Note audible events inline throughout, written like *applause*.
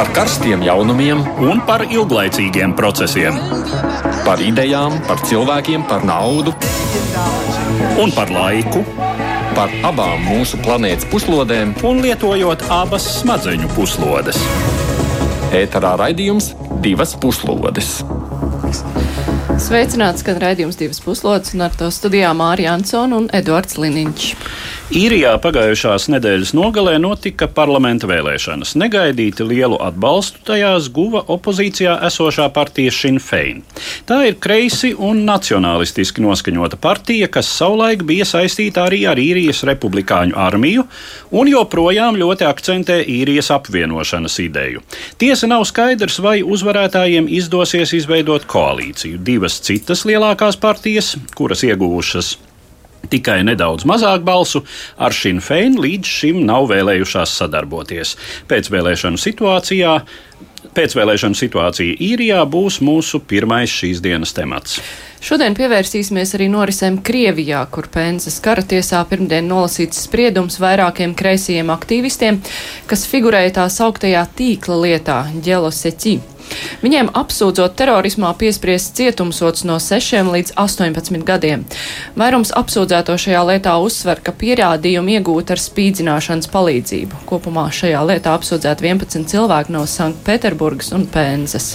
par karstiem jaunumiem un par ilglaicīgiem procesiem. Par idejām, par cilvēkiem, par naudu un par laiku. Par abām mūsu planētas puslodēm, un lietojot abas smadzeņu puslodes. Ēterā raidījums divas puslodes. Sveicināts, kad raidījums divas puslodes, un ar to studijā Mārija Ansona un Eduards Liniņš. Īrijā pagājušās nedēļas nogalē notika parlamenta vēlēšanas. Negaidīti lielu atbalstu tajās guva opozīcijā esošā partija Sinn Fein. Tā ir kreisi un nacionālistiski noskaņota partija, kas savulaik bija saistīta arī ar īrijas republikāņu armiju un joprojām ļoti akcentē īrijas apvienošanas ideju. Tiesa nav skaidrs, vai uzvarētājiem izdosies izveidot koalīciju. Divas citas lielākās partijas, kuras ieguvušas tikai nedaudz mazāk balsu, ar Sinn Fein līdz šim nav vēlējušās sadarboties. Pēcvēlēšanu situācijā. Pēcvēlēšana situācija īrijā būs mūsu pirmais šīs dienas temats. Šodien pievērsīsimies arī norisēm Krievijā, kur Pēnzes kara tiesā pirmdien nolasīts spriedums vairākiem kreisajiem aktīvistiem, kas figurēja tā sauktajā tīkla lietā Ģeloseķi. Viņiem apsūdzot terorismā piespriests cietumsots no 6 līdz 18 gadiem. Vairums apsūdzēto šajā lietā uzsver, ka pierādījumi iegūti ar spīdzināšanas palīdzību. Kopumā šajā lietā apsūdzēti 11 cilvēki no Sanktpēterburgas un Pēnzes.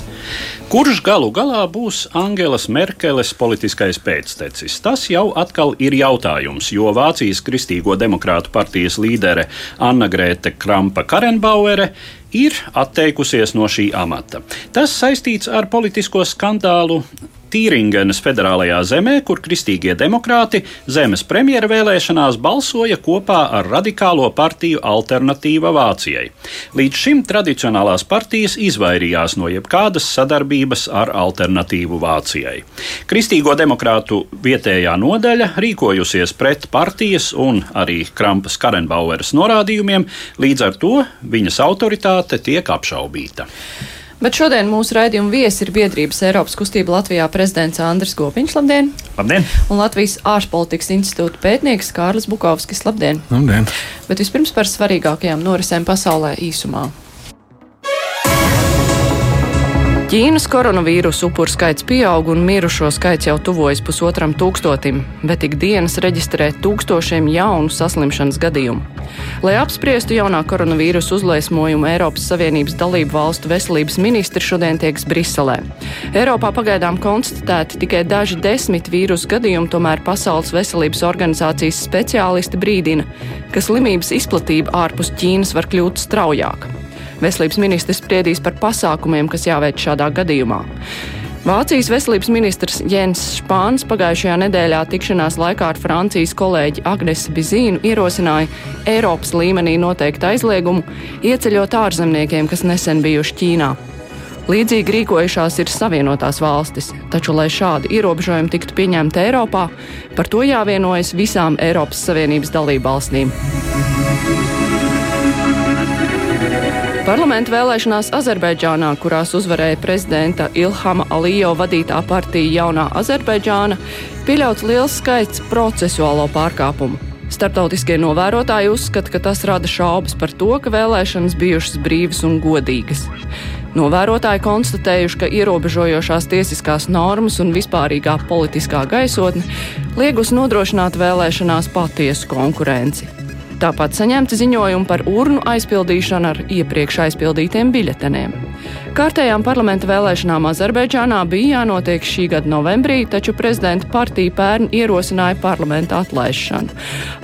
Kurš galu galā būs Angelas Merkeles politiskais pēctecis? Tas jau atkal ir jautājums, jo Vācijas Kristīgo demokrātu partijas līdere Anna Grēte Krampa Karenbauere ir atteikusies no šī amata. Tas saistīts ar politisko skandālu Tīringenes federālajā zemē, kur kristīgie demokrāti zemes premjera vēlēšanās balsoja kopā ar radikālo partiju Alternatīva Vācijai. Līdz šim tradicionālās partijas izvairījās no jebkādas sadarbības ar Alternatīvu Vācijai. Kristīgo demokrātu vietējā nodaļa rīkojusies pret partijas un arī Krampas Karenbaueras norādījumiem, līdz ar to viņas autoritāte tiek apšaubīta. Bet šodien mūsu raidījuma viesi ir biedrības Eiropas kustība Latvijā prezidents Andris Gopiņš. Labdien! Labdien! Un Latvijas ārpolitikas institūta pētnieks Kārlis Bukovskis. Labdien! Labdien! Bet vispirms par svarīgākajām norisēm pasaulē īsumā. Ķīnas koronavīrusa upuru skaits pieaug un mirušo skaits jau tuvojas pusotram tūkstotim, bet ikdienas reģistrē tūkstošiem jaunu saslimšanas gadījumu. Lai apspriestu jaunā koronavīrusa uzliesmojumu, Eiropas Savienības dalību valstu veselības ministri šodien tieks Briselē. Eiropā pagaidām konstatēti tikai daži desmit vīrusu gadījumi, tomēr Pasaules veselības organizācijas speciālisti brīdina, ka slimības izplatība ārpus Ķīnas var kļūt straujāka. Veselības ministrs spriedīs par pasākumiem, kas jāveic šādā gadījumā. Vācijas veselības ministrs Jens Špāns pagājušajā nedēļā tikšanās laikā ar Francijas kolēģi Agnesi Bizīnu ierosināja Eiropas līmenī noteiktu aizliegumu ieceļot ārzemniekiem, kas nesen bijuši Ķīnā. Līdzīgi rīkojušās ir Savienotās valstis, taču, lai šādi ierobežojumi tiktu pieņemti Eiropā, par to jāvienojas visām Eiropas Savienības dalību valstīm. Parlamenta vēlēšanās Azerbaidžānā, kurās uzvarēja prezidenta Ilhama Alijo vadītā partija Jaunā Azerbaidžāna, pieļauts liels skaits procesuālo pārkāpumu. Startautiskie novērotāji uzskata, ka tas rada šaubas par to, ka vēlēšanas bijušas brīvas un godīgas. Novērotāji konstatējuši, ka ierobežojošās tiesiskās normas un vispārīgā politiskā gaisotne liegus nodrošināt vēlēšanās patiesu konkurenci. Tāpat saņemti ziņojumi par urnu aizpildīšanu ar iepriekš aizpildītiem biļeteniem. Kārtējām parlamenta vēlēšanām Azerbaidžānā bija jānotiek šī gada novembrī, taču prezidenta partija pērn ierosināja parlamenta atlaišanu.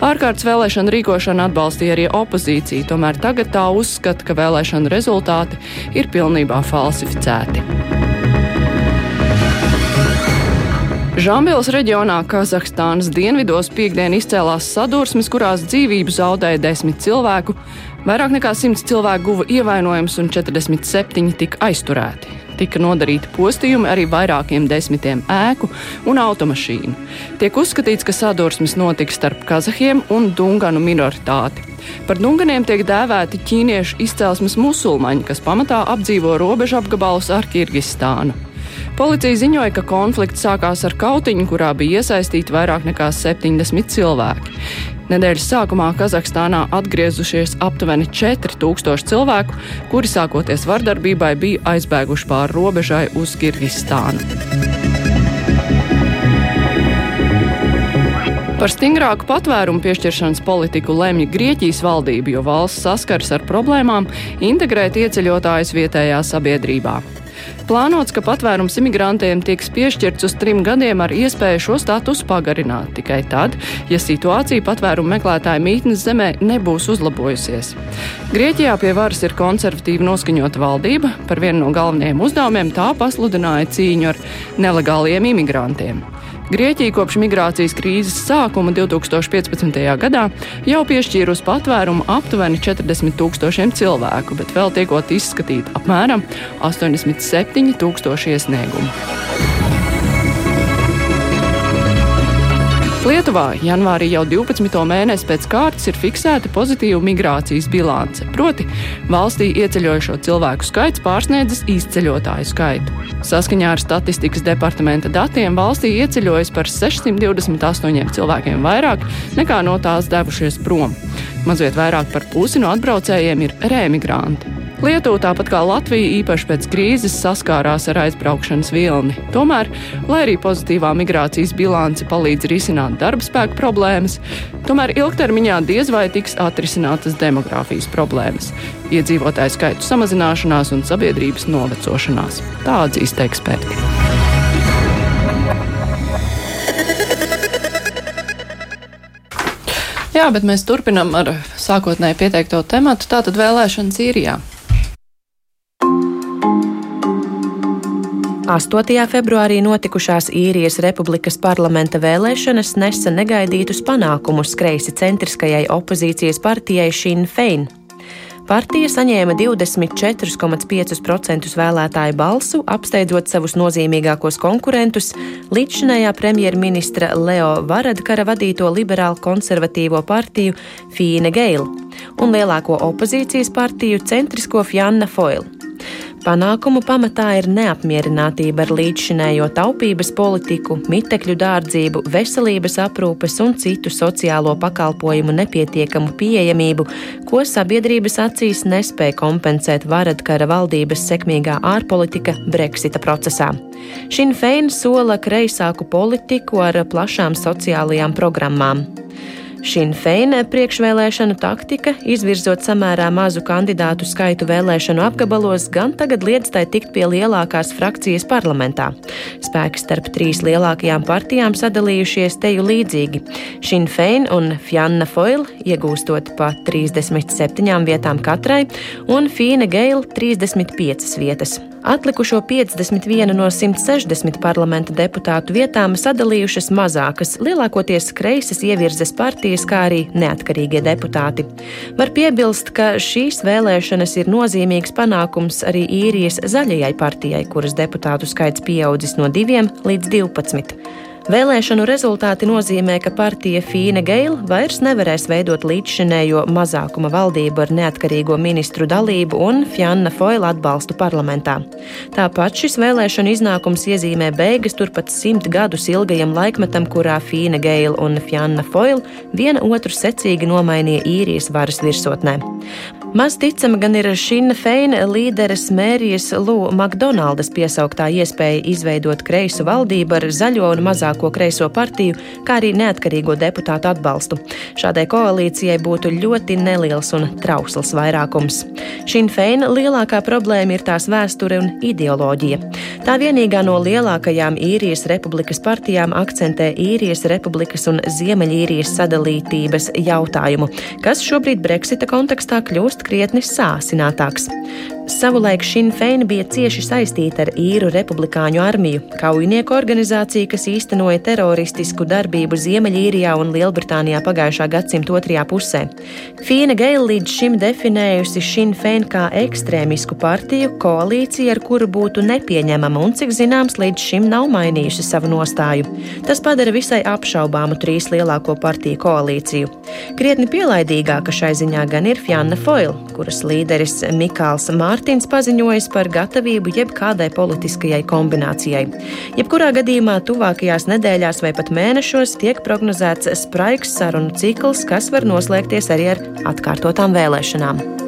Ārkārtas vēlēšana rīkošanu atbalstīja arī opozīcija, tomēr tagad tā uzskata, ka vēlēšana rezultāti ir pilnībā falsificēti. Žambils reģionā Kazahstānas dienvidos piekdien izcēlās sadursmes, kurās dzīvību zaudēja desmit cilvēku, vairāk nekā simts cilvēku guva ievainojums un 47 tika aizturēti. Tika nodarīti postījumi arī vairākiem desmitiem ēku un automašīnu. Tiek uzskatīts, ka sadursmes notiks starp kazahiem un dunganu minoritāti. Par dunganiem tiek dēvēti ķīniešu izcelsmes musulmaņi, kas pamatā apdzīvo robežu apgabalus ar Kirgistānu. Policija ziņoja, ka konflikts sākās ar kautiņu, kurā bija iesaistīti vairāk nekā 70 cilvēki. Nedēļas sākumā Kazahstānā atgriezušies aptuveni 4000 cilvēku, kuri sākoties vardarbībai bija aizbēguši pāri robežai uz Kirgistānu. Par stingrāku patvērumu piešķiršanas politiku lemj Grieķijas valdība, jo valsts saskars ar problēmām integrēt ieceļotājus vietējā sabiedrībā. Plānots, ka patvērums imigrantiem tiks piešķirts uz trim gadiem ar iespēju šo statusu pagarināt tikai tad, ja situācija patvērumu meklētāju mītnes zemē nebūs uzlabojusies. Grieķijā pie varas ir konservatīvi noskaņota valdība, par vienu no galvenajiem uzdevumiem tā pasludināja cīņu ar nelegāliem imigrantiem. Grieķija kopš migrācijas krīzes sākuma 2015. gadā jau piešķīrusi patvērumu aptuveni 40 tūkstošiem cilvēku, bet vēl tiekot izskatīt apmēram 87 tūkstoši iesniegumu. Lietuvā janvārī jau 12. mēnesi pēc kārtas ir fiksēta pozitīva migrācijas bilance, proti valstī ieceļojušo cilvēku skaits pārsniedzis izceļotāju skaitu. Saskaņā ar statistikas departamenta datiem valstī ieceļojas par 628 cilvēkiem vairāk nekā no tās devušies prom. Mazliet vairāk par pusi no atbraucējiem ir rēmigranti. Lietuva, tāpat kā Latvija, īpaši pēc krīzes saskārās ar aizbraukšanas vilni. Tomēr, lai arī pozitīvā migrācijas bilance palīdz risināt darba spēku problēmas, tomēr ilgtermiņā diez vai tiks atrisinātas demogrāfijas problēmas, iedzīvotāju skaitu samazināšanās un sabiedrības novecošanās. Tā atzīst eksperti. Jā, bet mēs turpinām ar sākotnēji pieteikto tematu, tātad vēlēšanas īrijā. 8. februārī notikušās īrijas republikas parlamenta vēlēšanas nesa negaidītus panākumus kreisi centriskajai opozīcijas partijai Sinn Fein. Partija saņēma 24,5% vēlētāju balsu, apsteidzot savus nozīmīgākos konkurentus - līdzšinējā premjerministra Leo Varadkara vadīto liberālu konservatīvo partiju Fīne Geila un lielāko opozīcijas partiju centrisko Fjanna Foilu. Panākumu pamatā ir neapmierinātība ar līdzšinējo taupības politiku, mitekļu dārdzību, veselības aprūpes un citu sociālo pakalpojumu nepietiekamu pieejamību, ko sabiedrības acīs nespēja kompensēt Varadkara valdības sekmīgā ārpolitika Brexita procesā. Šin Fein sola kreisāku politiku ar plašām sociālajām programmām. Šin Feina priekšvēlēšanu taktika, izvirzot samērā mazu kandidātu skaitu vēlēšanu apgabalos, gan tagad liedz tai tikt pie lielākās frakcijas parlamentā. Spēki starp trīs lielākajām partijām sadalījušies teju līdzīgi. Šin Feina un Fjanna Foil iegūstot pa 37 vietām katrai, un Fīna Geila 35 vietas. Atlikušo 51 no 160 parlamenta deputātu vietām sadalījušas mazākas, lielākoties kreisas ievirzes partijas, kā arī neatkarīgie deputāti. Var piebilst, ka šīs vēlēšanas ir nozīmīgs panākums arī īrijas zaļajai partijai, kuras deputātu skaits pieaudzis no 2 līdz 12. Vēlēšanu rezultāti nozīmē, ka partija Fīne Geila vairs nevarēs veidot līdzšinējo mazākuma valdību ar neatkarīgo ministru dalību un Fjanna Foila atbalstu parlamentā. Tāpat šis vēlēšanu iznākums iezīmē beigas turpat simt gadus ilgajam laikmetam, kurā Fīne Geila un Fjanna Foila viena otru secīgi nomainīja īrijas varas virsotnē. Maz ticama gan ir Šina Feina līderes Mērijas Lū Makdonaldas piesauktā iespēja izveidot kreisu valdību ar zaļo un mazāko kreiso partiju, kā arī neatkarīgo deputātu atbalstu. Šādai koalīcijai būtu ļoti neliels un trausls vairākums. Šina Feina lielākā problēma ir tās vēsture un ideoloģija. Tā vienīgā no lielākajām īrijas republikas partijām akcentē īrijas republikas un Ziemeļīrijas sadalītības jautājumu, kas šobrīd Brexita kontekstā kļūst kļūst krietni sāsinātāks. Savulaik Šinfeina bija cieši saistīta ar īru republikāņu armiju, kaujinieku organizāciju, kas īstenoja teroristisku darbību Ziemeļīrijā un Lielbritānijā pagājušā gadsimta otrajā pusē. Fīna Geila līdz šim definējusi Šinfeina kā ekstrēmisku partiju, koalīciju, ar kuru būtu nepieņemama un, cik zināms, līdz šim nav mainījusi savu nostāju. Tas padara visai apšaubāmu trīs lielāko partiju koalīciju. Krietni pielaidīgāka šai ziņā gan ir Fjanna Foila, kuras līderis Mikāls Mārcis Mārtiņš paziņojis par gatavību jebkādai politiskajai kombinācijai. Jebkurā gadījumā tuvākajās nedēļās vai pat mēnešos tiek prognozēts spraigs sarunu cikls, kas var noslēgties arī ar atkārtotām vēlēšanām.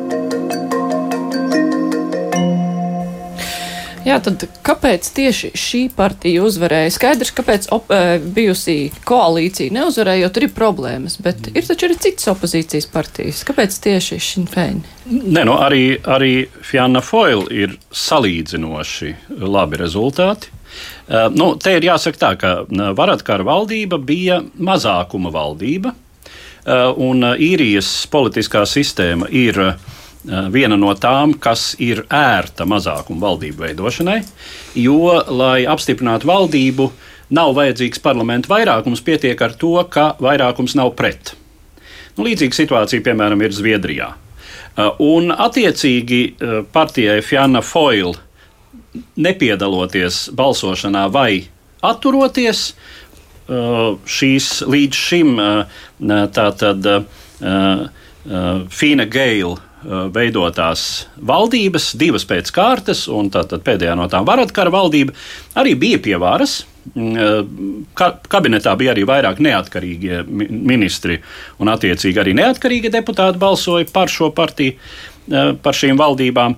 Jā, tad kāpēc tieši šī partija uzvarēja? Skaidrs, kāpēc op, eh, bijusī koalīcija neuzvarēja, jo tur ir problēmas, bet ir taču arī citas opozīcijas partijas. Kāpēc tieši Sinn Féin? Nē, nu, arī, arī Fianna Foyle ir salīdzinoši labi rezultāti. Uh, nu, te ir jāsaka tā, ka Varadkara valdība bija mazākuma valdība, uh, un īrijas politiskā sistēma ir uh, Eh, viena no tām, kas ir ērta mazākuma valdību veidošanai, jo, lai apstiprinātu valdību, nav vajadzīgs parlamentu vairākums, pietiek ar to, ka vairākums nav pret. Nu, līdzīga situācija, piemēram, ir Zviedrijā. Eh, un, attiecīgi, eh, partijai Fianna Foyle nepiedaloties balsošanā vai atturoties, šīs līdz šim tātad Fina Geila veidotās valdības, divas pēc kārtas, un tātad pēdējā no tām Varatkara valdība arī bija pie varas. Mm, uh, ka, kabinetā bija arī vairāk neatkarīgie ministri, un attiecīgi arī neatkarīgi deputāti balsoja par šo partiju, uh, par šīm valdībām.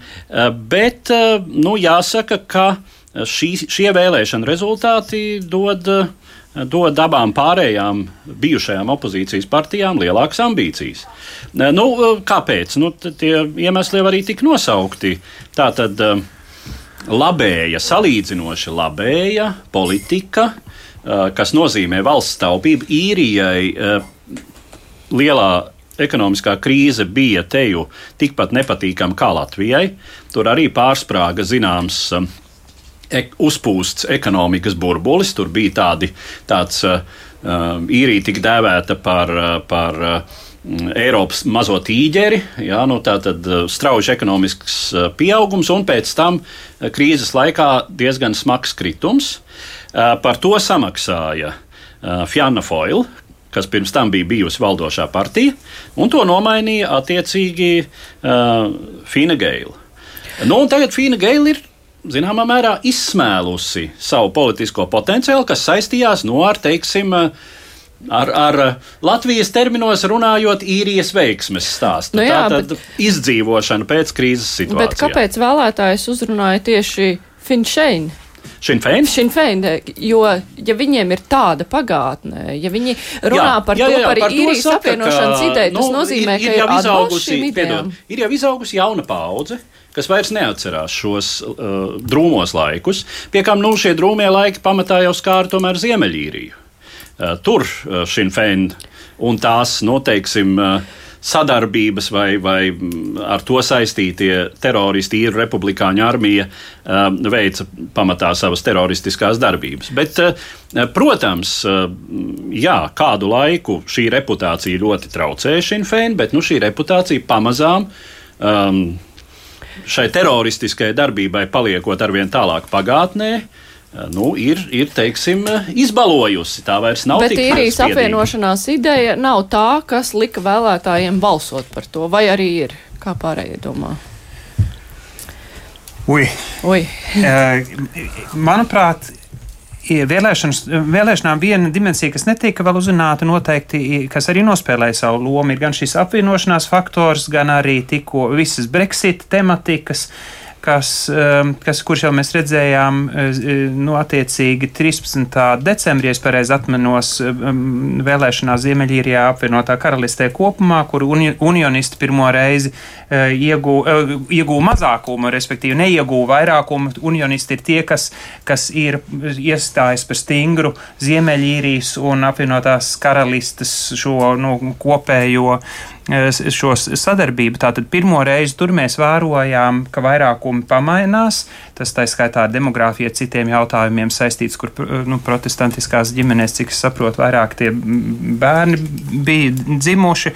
Bet nu, jāsaka, ka šī, šie vēlēšana rezultāti dod uh, dod abām pārējām bijušajām opozīcijas partijām lielākas ambīcijas. Nu, kāpēc? Nu, tie iemesli jau arī tika nosaukti. Tā tad eh, labēja, salīdzinoši labēja politika, eh, kas nozīmē valsts taupību īrijai. Eh, lielā ekonomiskā krīze bija teju tikpat nepatīkama kā Latvijai. Tur arī pārsprāga zināms ek, uzpūsts ekonomikas burbulis. Tur bija tādi, tāds uh, īrija tika dēvēta par, uh, par uh, Eiropas mazo tīģeri, jā, nu tā tad uh, strauji ekonomisks uh, pieaugums un pēc tam krīzes laikā diezgan smags kritums. Par to samaksāja Fianna Foyle, kas pirms tam bija bijusi valdošā partija, un to nomainīja attiecīgi Fina Geila. Nu, tagad Fina Geila ir zināmā mērā izsmēlusi savu politisko potenciālu, kas saistījās no nu, ar, teiksim, ar, ar Latvijas terminos runājot, īrijas veiksmes stāstu. Nu jā, Tā tad bet, izdzīvošana pēc krīzes situācijas. Bet kāpēc vēlētājs uzrunāja tieši Finšeinu? Šinfein? Šinfein, jo, ja viņiem ir tāda pagātne, ja viņi runā jā, par jā, jā, to, par, par īrijas apvienošanas ideju, tas nu, nozīmē, ir, ir ka jau izaugusi, piedod, ir jau izaugusi jauna paudze, kas vairs neatcerās šos uh, drūmos laikus, pie kam nu, šie drūmie laiki pamatā jau skāra tomēr Ziemeļīriju. Uh, tur uh, Šinfein un tās, noteiksim, nu, uh, sadarbības vai, vai mm, ar to saistītie teroristi, ir republikāņu armija, um, veica pamatā savas teroristiskās darbības. Bet, uh, protams, uh, jā, kādu laiku šī reputācija ļoti traucēja Šinfēnu, bet nu, šī reputācija pamazām. Um, šai teroristiskajai darbībai paliekot arvien tālāk pagātnē, nu, ir, ir teiksim, izbalojusi. Tā vairs nav. Bet īrijas apvienošanās ideja nav tā, kas lika vēlētājiem balsot par to, vai arī ir, kā pārējie domā. Ui. Ui. uh, manuprāt, vēlēšanām viena dimensija, kas netika vēl uzrunāta, noteikti, kas arī nospēlēja savu lomu, ir gan šis apvienošanās faktors, gan arī tikko visas Brexit tematikas. Uh, kas, um, kas, kurš jau mēs redzējām, uh, nu, attiecīgi 13. decembrī, ja pareizi atminos, um, vēlēšanās Ziemeļīrijā apvienotā karalistē kopumā, kur uni unionisti pirmo reizi uh, iegūja uh, iegū mazākumu, respektīvi neiegūja vairākumu. Unionisti ir tie, kas, kas ir iestājas par stingru Ziemeļīrijas un apvienotās karalistes šo nu, kopējo šo sadarbību. Tātad pirmo reizi tur mēs vērojām, ka vairākumi pamainās. Tas tā skaitā ar demogrāfiju, citiem jautājumiem saistīts, kur nu, protestantiskās ģimenēs, cik es saprotu, vairāk tie bērni bija dzimuši.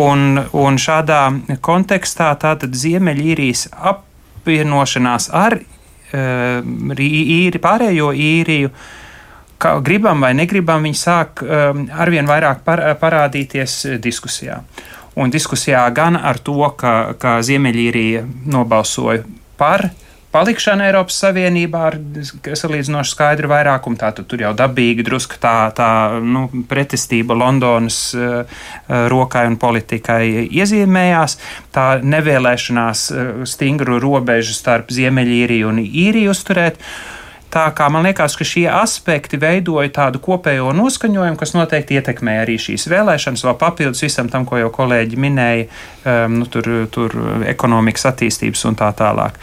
Un, un šādā kontekstā tātad Ziemeļīrijas apvienošanās ar uh, īri, pārējo īriju kā gribam vai negribam, viņi sāk um, arvien vairāk par, parādīties diskusijā. Un diskusijā gan ar to, ka, ka Ziemeļīrija nobalsoja par palikšana Eiropas Savienībā ar salīdzinoši skaidru vairākumu. Tātad tur jau dabīgi drusku tā, tā nu, pretestība Londonas uh, rokai un politikai iezīmējās. Tā nevēlēšanās uh, stingru robežu starp Ziemeļīriju un Īriju uzturēt. Uh, Tā kā man liekas, ka šie aspekti veidoja tādu kopējo noskaņojumu, kas noteikti ietekmē arī šīs vēlēšanas, vēl papildus visam tam, ko jau kolēģi minēja, um, nu, tur, tur ekonomikas attīstības un tā tālāk.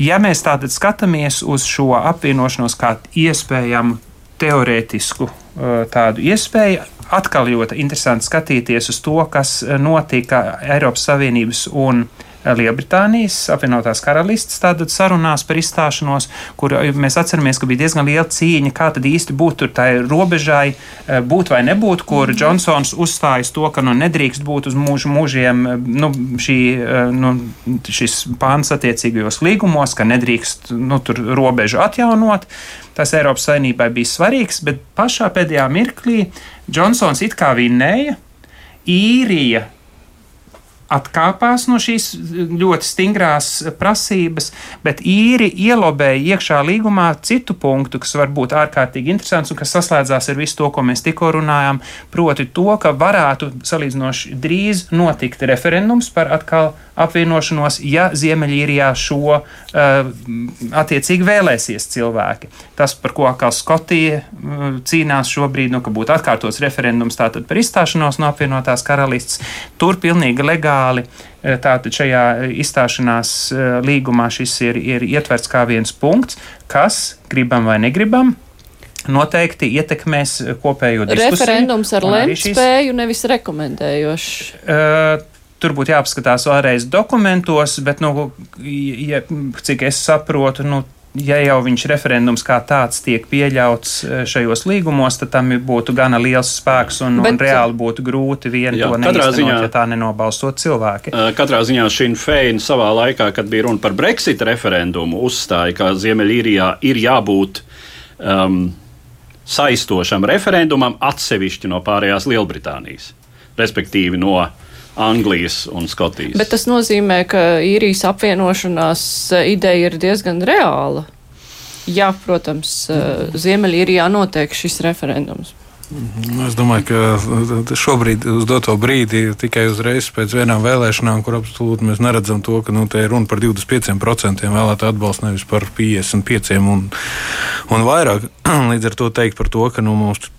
Ja mēs tātad skatāmies uz šo apvienošanos kā iespējamu teorētisku uh, tādu iespēju, atkal ļoti interesanti skatīties uz to, kas notika Eiropas Savienības un Eiropas Lielbritānijas apvienotās karalistes tātad sarunās par izstāšanos, kur eh, mēs atceramies, ka bija diezgan liela cīņa, kā tad īsti būt tur tai robežai, eh, būt vai nebūt, kur Džonsons mhm. uzstājas to, ka nu nedrīkst būt uz mūžu mūžiem eh, nu, šī, nu, šis pāns attiecīgajos līgumos, ka nedrīkst nu, tur robežu atjaunot. Tas Eiropas saimnībai bija svarīgs, bet pašā pēdējā mirklī Džonsons it kā vinnēja, īrija atkāpās no šīs ļoti stingrās prasības, bet īri ielobēja iekšā līgumā citu punktu, kas var būt ārkārtīgi interesants un kas saslēdzās ar visu to, ko mēs tikko runājām, proti to, ka varētu salīdzinoši drīz notikt referendums par atkal apvienošanos, ja Ziemeļīrijā šo uh, attiecīgi vēlēsies cilvēki. Tas, par ko atkal Skotija uh, cīnās šobrīd, nu, ka būtu atkārtots referendums tātad par izstāšanos no apvienotās karalists, tur pilnīgi legāli. Uh, tātad šajā izstāšanās uh, līgumā šis ir, ir ietverts kā viens punkts, kas, gribam vai negribam, noteikti ietekmēs kopējo diskusiju. Referendums ar lemtspēju, nevis rekomendējošs. Uh, Tur būtu jāapskatās vēlreiz dokumentos, bet, nu, ja, cik es saprotu, nu, ja jau viņš referendums kā tāds tiek pieļauts e, šajos līgumos, tad tam būtu gana liels spēks un, Bet, un reāli būtu grūti vien jā, to neiztenot, ziņā, ja tā nenobalstot cilvēki. E, katrā ziņā Šin Fein savā laikā, kad bija runa par Brexit referendumu, uzstāja, ka Ziemeļīrijā ir jābūt um, saistošam referendumam atsevišķi no pārējās Lielbritānijas, respektīvi no Anglijas un Skotijas. Bet tas nozīmē, ka īrijas apvienošanās eh, ideja ir diezgan reāla. Jā, protams, eh, Ziemeļīrijā notiek šis referendums. Mhm. Es domāju, ka šobrīd, uz doto brīdi, tikai uzreiz pēc vienām vēlēšanām, kur absolūti mēs neredzam to, ka nu, te ir runa par 25% vēlētāju atbalstu, nevis par 55% un, un vairāk. *clears throat* Līdz ar to teikt par to, ka nu, mums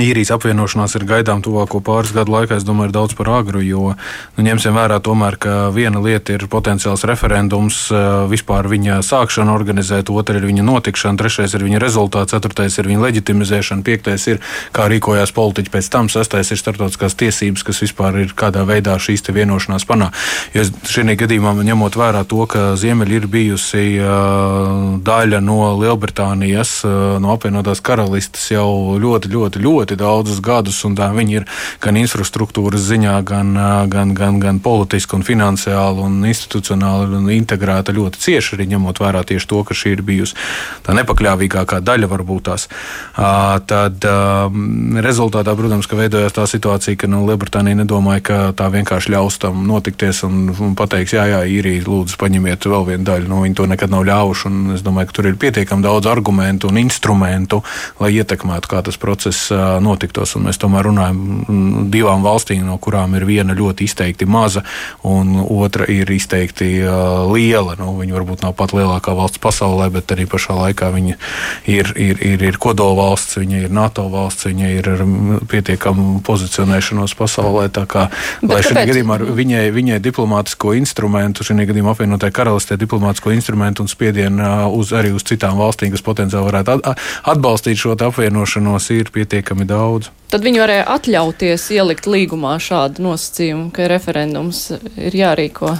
īrijas apvienošanās ir gaidām tuvāko pāris gadu laikā, es domāju, ir daudz par agru, jo nu, ņemsim vērā tomēr, ka viena lieta ir potenciāls referendums, vispār viņa sākšana organizēt, otra ir viņa notikšana, trešais ir viņa rezultāts, ceturtais ir viņa leģitimizēšana, piektais ir, kā rīkojās politiķi pēc tam, sastais ir starptautiskās tiesības, kas vispār ir kādā veidā šīs vienošanās panā. Jo šī gadījumā, ņemot vērā to, ka Ziemeļa ir bijusi uh, daļa no Lielbritānijas, uh, no apvienotās karalistes jau ļoti, ļoti, ļoti ļoti daudzus gadus, un tā viņi ir gan infrastruktūras ziņā, gan, gan, gan, gan politiski, un finansiāli un institucionāli un integrēta ļoti cieši, arī ņemot vērā tieši to, ka šī ir bijusi tā nepakļāvīgākā daļa varbūt tās. Tad rezultātā, protams, ka veidojās tā situācija, ka nu, Lielbritānija nedomāja, ka tā vienkārši ļaus tam notikties un, un pateiks, jā, jā, īrija, lūdzu, paņemiet vēl vienu daļu. Nu, viņi to nekad nav ļāvuši, un es domāju, ka tur ir pietiekami daudz argumentu un instrumentu, lai ietekmētu, kā tas process notiktos. Mēs tomēr runājam par divām valstīm, no kurām ir viena ļoti izteikti maza, un otra ir izteikti liela. Nu, viņa varbūt nav pat lielākā valsts pasaulē, bet arī pašā laikā viņa ir, ir, ir, ir kodola valsts, viņa ir NATO valsts, viņa ir ar pietiekamu pozicionēšanos pasaulē. Tā kā, lai šajā gadījumā viņai, viņai diplomātisko instrumentu, šajā gadījumā apvienotā karalistē diplomātisko instrumentu un spiedienu uz, arī uz citām valstīm, kas potenciāli varētu atbalstīt šo apvienošanos, ir pietiekami pietiekami daudz. Tad viņi varēja atļauties ielikt līgumā šādu nosacījumu, ka referendums ir jārīko.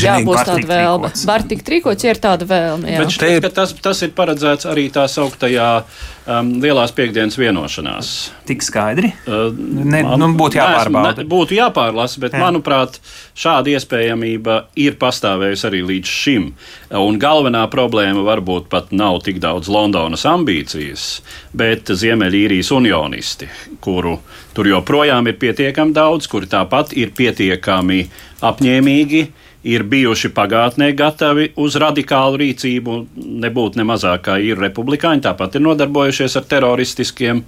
Jā, būs var tāda vēlme. Var tikt rīkots, ja ir tāda vēlme. Jā. Bet šķiet, ka tas, tas ir paredzēts arī tā sauktajā um, lielās piekdienas vienošanās. Tik skaidri. Uh, Ne, man- nu, būtu jāpārbauda. Neesmu- Ne, būtu jāpārlasa, bet. Jā. manuprāt, šāda iespējamība ir pastāvējusi arī līdz šim. Un galvenā problēma varbūt pat nav tik daudz Londonas ambīcijas, bet Ziemeļīrijas unionisti, kuru tur joprojām ir pietiekami daudz, kuri tāpat ir pietiekami apņēmīgi. Ir bijuši pagātnē gatavi uz radikālu rīcību, nebūt ne mazāk kā ir republikāņi, tāpat ir nodarbojušies ar teroristiskiem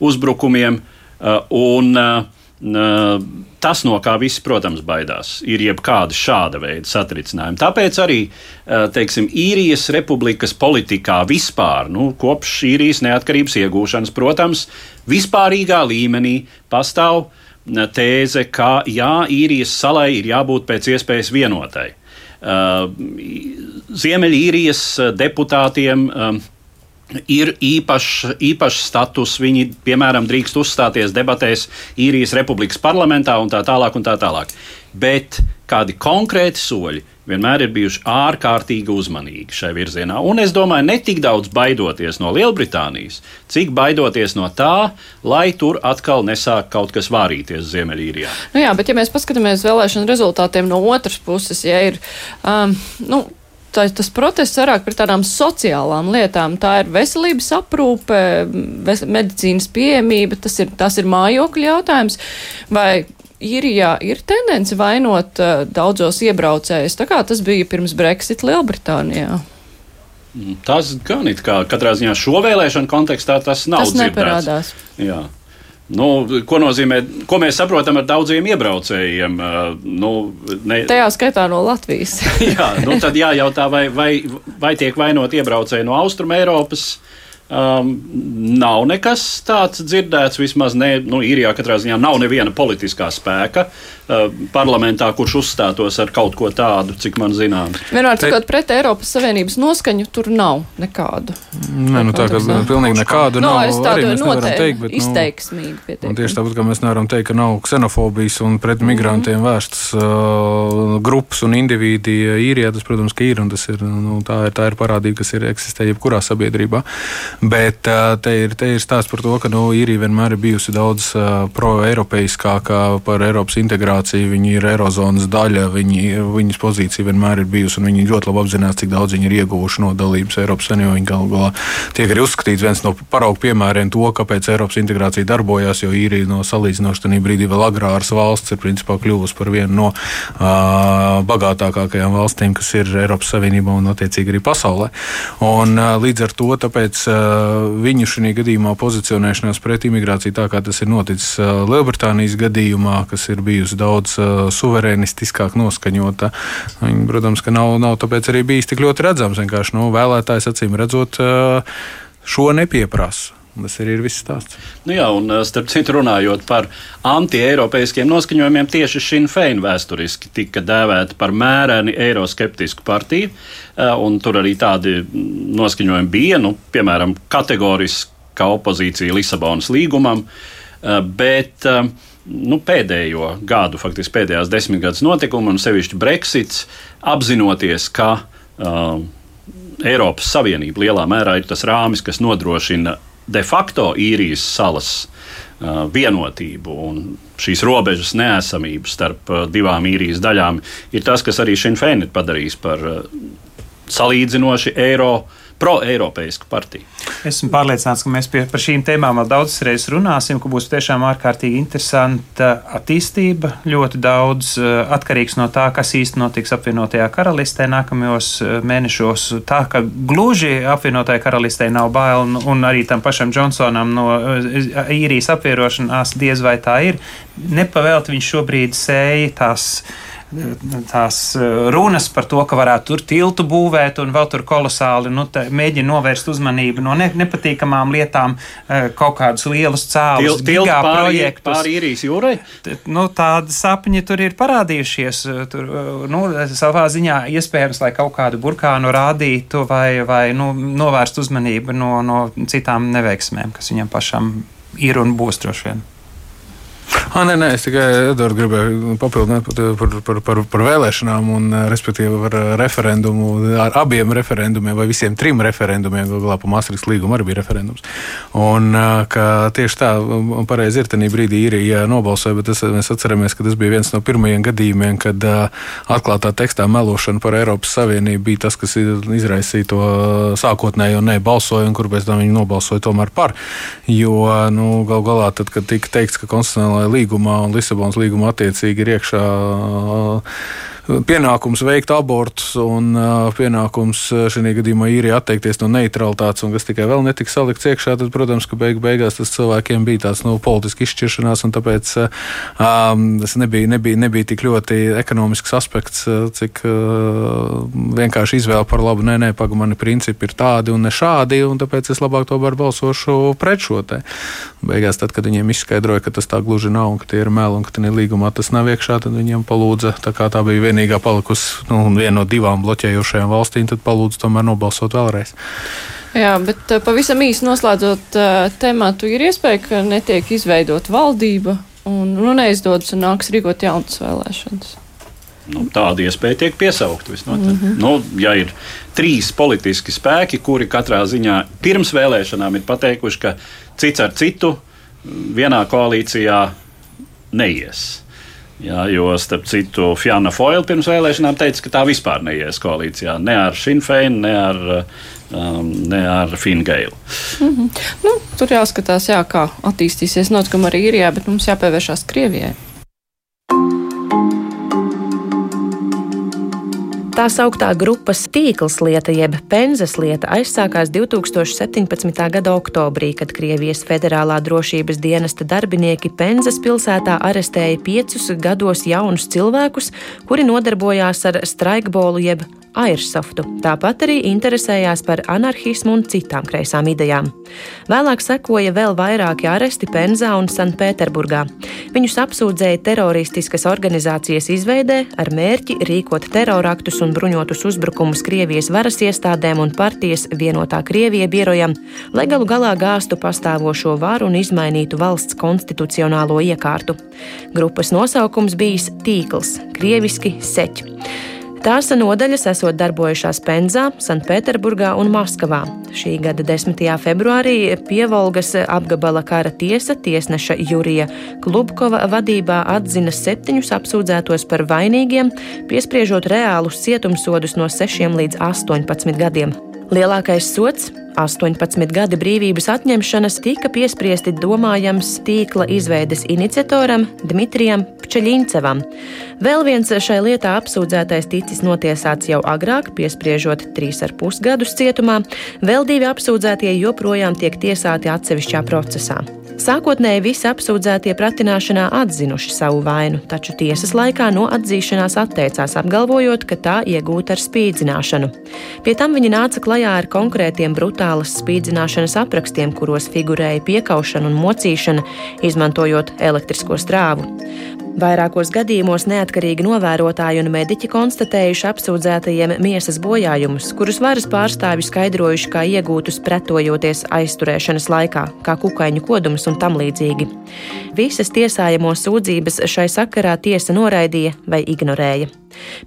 uzbrukumiem. Uh, un, uh, tas, no kā visi, protams, baidās, ir jebkāda šāda veida satricinājumi. Tāpēc arī uh, teiksim, īrijas republikas politikā vispār, nu, kopš īrijas neatkarības iegūšanas, protams, vispārīgā līmenī pastāv uh, tēze, ka jā, īrijas salai ir jābūt pēc iespējas vienotai. Uh, Ziemeļīrijas uh, deputātiem um, ir īpašs īpaš status. Viņi, piemēram, drīkst uzstāties debatēs īrijas republikas parlamentā un tā tālāk. Un tā tālāk. Bet kādi konkrēti soļi vienmēr ir bijuši ārkārtīgi uzmanīgi šai virzienā. Un es domāju, ne tik daudz baidoties no Lielbritānijas, cik baidoties no tā, lai tur atkal nesāk kaut kas vārīties Ziemeļīrijā. Nu jā, bet ja mēs paskatāmies vēlēšanu rezultātiem no otras puses, ja ir. Um, nu, Tā, tas protests vairāk par tādām sociālām lietām. Tā ir veselības aprūpe, ves, medicīnas pieejamība, tas ir, tas ir mājokļu jautājums. Vai īrijā ir tendence vainot uh, daudzos iebraucējus, tā kā tas bija pirms Brexit Lielbritānijā? Tas gan it kā katrā ziņā šo vēlēšanu kontekstā tas nav Tas dzirdēts. neparādās. Jā. Nu, ko nozīmē, ko mēs saprotam ar daudziem iebraucējiem? Uh, Nu, ne, *laughs* Tajā skaitā no Latvijas. *laughs* jā, nu tad jājautā, vai, vai, vai tiek vainot iebraucēji no Austrum Eiropas. Um, nav nekas tāds dzirdēts. Vismaz ne, nu, īrijā katrā ziņā nav neviena politiskā spēka uh, parlamentā, kurš uzstātos ar kaut ko tādu, cik man zināms. Vienmēr cikot pret Eiropas Savienības noskaņu, tur nav nekādu. Nē, nu, tā kā pilnīgi nekādu No, nav. es tādu noteikti teikt, bet, nu, izteiksmīgi Un pietiekami. tieši tāpat kā mēs nevaram teikt, ka nav ksenofobijas un pret migrantiem vērstas uh, grupas un indivīdi īrijā, tas, protams, ka ir un tas ir, nu, tā ir, tā ir parādība, kas ir eksistē jebkurā sabiedrībā. Bet te ir, te ir stāsts par to, ka nu, īrija vienmēr ir bijusi daudz pro-eiropeiskākā par Eiropas integrāciju. Viņi ir Eirozonas daļa, viņi, viņas pozīcija vienmēr ir bijusi, un viņi ļoti labi apzinās, cik daudz viņi ir ieguvuši no dalības Eiropas Savienībā. Viņi galu galā tiek arī uzskatīts viens no paraugu piemēriem to, kāpēc Eiropas integrācija darbojās, jo īrija no salīdzinoši tajā brīdī vēl agrāras valsts ir principā kļuvusi par vienu no uh, bagātākajām valstīm, kas ir Eiropas Savienībā un attiecīgi arī pasaulē. Un, uh, līdz ar to tāpēc, uh, viņu šajā gadījumā pozicionēšanās pret imigrāciju, tā kā tas ir noticis uh, Lielbritānijas gadījumā, kas ir bijusi daudz uh, suverēnistiskāk noskaņota, viņi, protams, ka nav, nav tāpēc arī bijis tik ļoti redzams. Vienkārši nu, vēlētājs acīm redzot, šo nepieprasa. Tas arī ir viss stāsts. Nu jā, un uh, starp citu runājot par anti-eiropeiskiem noskaņojumiem, tieši Sinn Fein vēsturiski tika dēvēta par mēreni eiroskeptisku partiju, un tur arī tādi noskaņojumi bija, nu, piemēram, kategoriska opozīcija Lisabonas līgumam, uh, bet nu, pēdējo gadu, faktiski pēdējās desmitgades notikumi, un sevišķi Brexits, apzinoties, ka uh, Eiropas Savienība lielā mērā ir tas rāmis, kas nodrošina de facto īrijas salas uh, vienotību un šīs robežas neesamību starp uh, divām īrijas daļām, ir tas, kas arī Fein ir padarījis par uh, salīdzinoši eiro, pro-eiropeisku partiju. Esmu pārliecināts, ka mēs pie, par šīm tēmām vēl daudzas reizes runāsim, ka būs tiešām ārkārtīgi interesanta attīstība. Ļoti daudz uh, atkarīgs no tā, kas īsti notiks apvienotajā karalistē nākamajos uh, mēnešos. Tā ka gluži apvienotajā karalistē nav bail, un, un arī tam pašam Džonsonam no uh, īrijas apvierošanās diez vai tā ir. Nepavēlt viņš šobrīd sēja tās tās uh, runas par to, ka varētu tur tiltu būvēt un vēl tur kolosāli nu, mēģina novērst uzmanību no ne, nepatīkamām lietām, uh, kaut kādus lielus cēlus, pāri, projektus. pāri īrijas jūrai. Nu, tādi sapņi tur ir parādījušies. uh, Tur, nu, savā ziņā iespējams, lai kaut kādu burkānu rādītu vai, vai nu, novērst uzmanību no, no citām neveiksmēm, kas viņam pašam ir un būs droši vien. Ah, nē, nē, es tikai Edvards gribēju papildināt par, par, par, par vēlēšanām, un, respektīvi par referendumu, ar abiem referendumiem vai visiem trim referendumiem. Galā pa Maastrichts līgumu arī bija referendums. Un, tieši tā, pareizi ir, tajā brīdī īrija nobalsoja, bet tas, mēs atceramies, ka tas bija viens no pirmajiem gadījumiem, kad atklātā tekstā melošana par Eiropas Savienību bija tas, kas izraisīja to sākotnējo nebalsojumu, kur pēc tam viņi nobalsoja tomēr par. Jo nu, gal galā, tad, kad tika teikts, ka konstitucionālajā līgumā un Lisabonas līgumā attiecīgi ir iekšā pienākums veikt abortus un pienākums šajā gadījumā īrija atteikties no neutralitātes, un kas tikai vēl netika salikts iekšā, tad, protams, ka beig beigās tas cilvēkiem bija tāds nu, politiski izšķiršanās, un tāpēc um, tas nebija, nebija, nebija tik ļoti ekonomisks aspekts, cik uh, vienkārši izvēle par labu. Nē, nē, pagaidi, mani principi ir tādi un ne šādi, un tāpēc es labāk tomēr balsošu pret šo te. Beigās, tad, kad viņiem izskaidroja, ka tas tā gluži nav, un ka tie ir meli, un ka tajā līgumā tas nav iekšā, tad viņiem palūdza, tā kā tā bija viena vienīgā palikusi nu, viena no divām bloķējošajām valstīm, tad palūdzu tomēr nobalsot vēlreiz. Jā, bet eh, pavisam īsi noslēdzot uh, tematu, ir iespēja, ka netiek izveidot valdība un nu, neizdodas un nāks rīkot jaunas vēlēšanas. Nu, tāda iespēja tiek piesaukt. Mm -hmm. nu, ja ir trīs politiski spēki, kuri katrā ziņā pirms vēlēšanām ir pateikuši, ka cits ar citu vienā koalīcijā neies. Jā, jo, starp citu, Fjana Foila pirms vēlēšanām teica, ka tā vispār neies koalīcijā. Ne ar Šinfeinu, ne ar, um, ne ar Fingeilu. Mm -hmm. nu, tur jāskatās, jā, kā attīstīsies notikumi arī īrijā, bet mums jāpievēršās Krievijai. Tā sauktā grupas tīkls lieta, jeb penzas lieta, aizsākās 2017. gada oktobrī, kad Krievijas Federālā drošības dienesta darbinieki Penzas pilsētā arestēja piecus gados jaunus cilvēkus, kuri nodarbojās ar straikbolu jeb airsoftu. Tāpat arī interesējās par anarchismu un citām kreisām idejām. Vēlāk sekoja vēl vairāki aresti Penzā un Sanktpēterburgā. Viņus apsūdzēja teroristiskas organizācijas izveidē ar mērķi rīkot teroraktus un bruņotus uzbrukumus Krievijas varas iestādēm un partijas vienotā Krievija birojam, lai galu galā gāstu pastāvošo varu un izmainītu valsts konstitucionālo iekārtu. Grupas nosaukums bijis Tīkls, krieviski seķi. Tās nodaļas esot darbojušās Penzā, Sanktpēterburgā un Maskavā. Šī gada 10. februārī Pievolgas apgabala kara tiesa tiesneša Jurija Klubkova vadībā atzina septiņus apsūdzētos par vainīgiem, piespriežot reālus cietumsodus no 6 līdz 18 gadiem. Lielākais sots 18 gadi brīvības atņemšanas tika piespriesti domājams tīkla izveides iniciatoram Dmitrijam Pčeļincevam. Vēl viens šai lietā apsūdzētais ticis notiesāts jau agrāk, piespriežot 3,5 gadus cietumā, vēl divi apsūdzētie joprojām tiek tiesāti atsevišķā procesā. Sākotnēji visi apsūdzētie pratināšanā atzinuši savu vainu, taču tiesas laikā no atzīšanās atteicās, apgalvojot, ka tā iegūta ar spīdzināšanu. Pie tam viņi nāca klajā ar konkrētiem brutālas spīdzināšanas aprakstiem, kuros figurēja piekaušana un mocīšana, izmantojot elektrisko strāvu. Vairākos gadījumos neatkarīgi novērotāji un mediķi konstatējuši apsūdzētajiem miesas bojājumus, kurus varas pārstāvji skaidrojuši kā iegūtus pretojoties aizturēšanas laikā, kā kukaiņu kodums un tam līdzīgi. Visas tiesājamo sūdzības šai sakarā tiesa noraidīja vai ignorēja.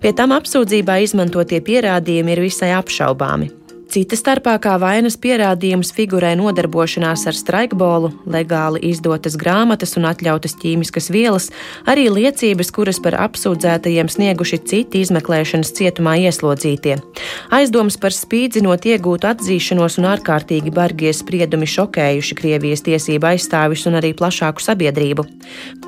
Pie tam apsūdzībā izmantotie pierādījumi ir visai apšaubāmi. Cita starpā kā vainas pierādījums figurē nodarbošanās ar straikbolu, legāli izdotas grāmatas un atļautas ķīmiskas vielas, arī liecības, kuras par apsūdzētajiem snieguši citi izmeklēšanas cietumā ieslodzītie. Aizdoms par spīdzinot iegūtu atzīšanos un ārkārtīgi bargie spriedumi šokējuši Krievijas tiesību aizstāvis un arī plašāku sabiedrību.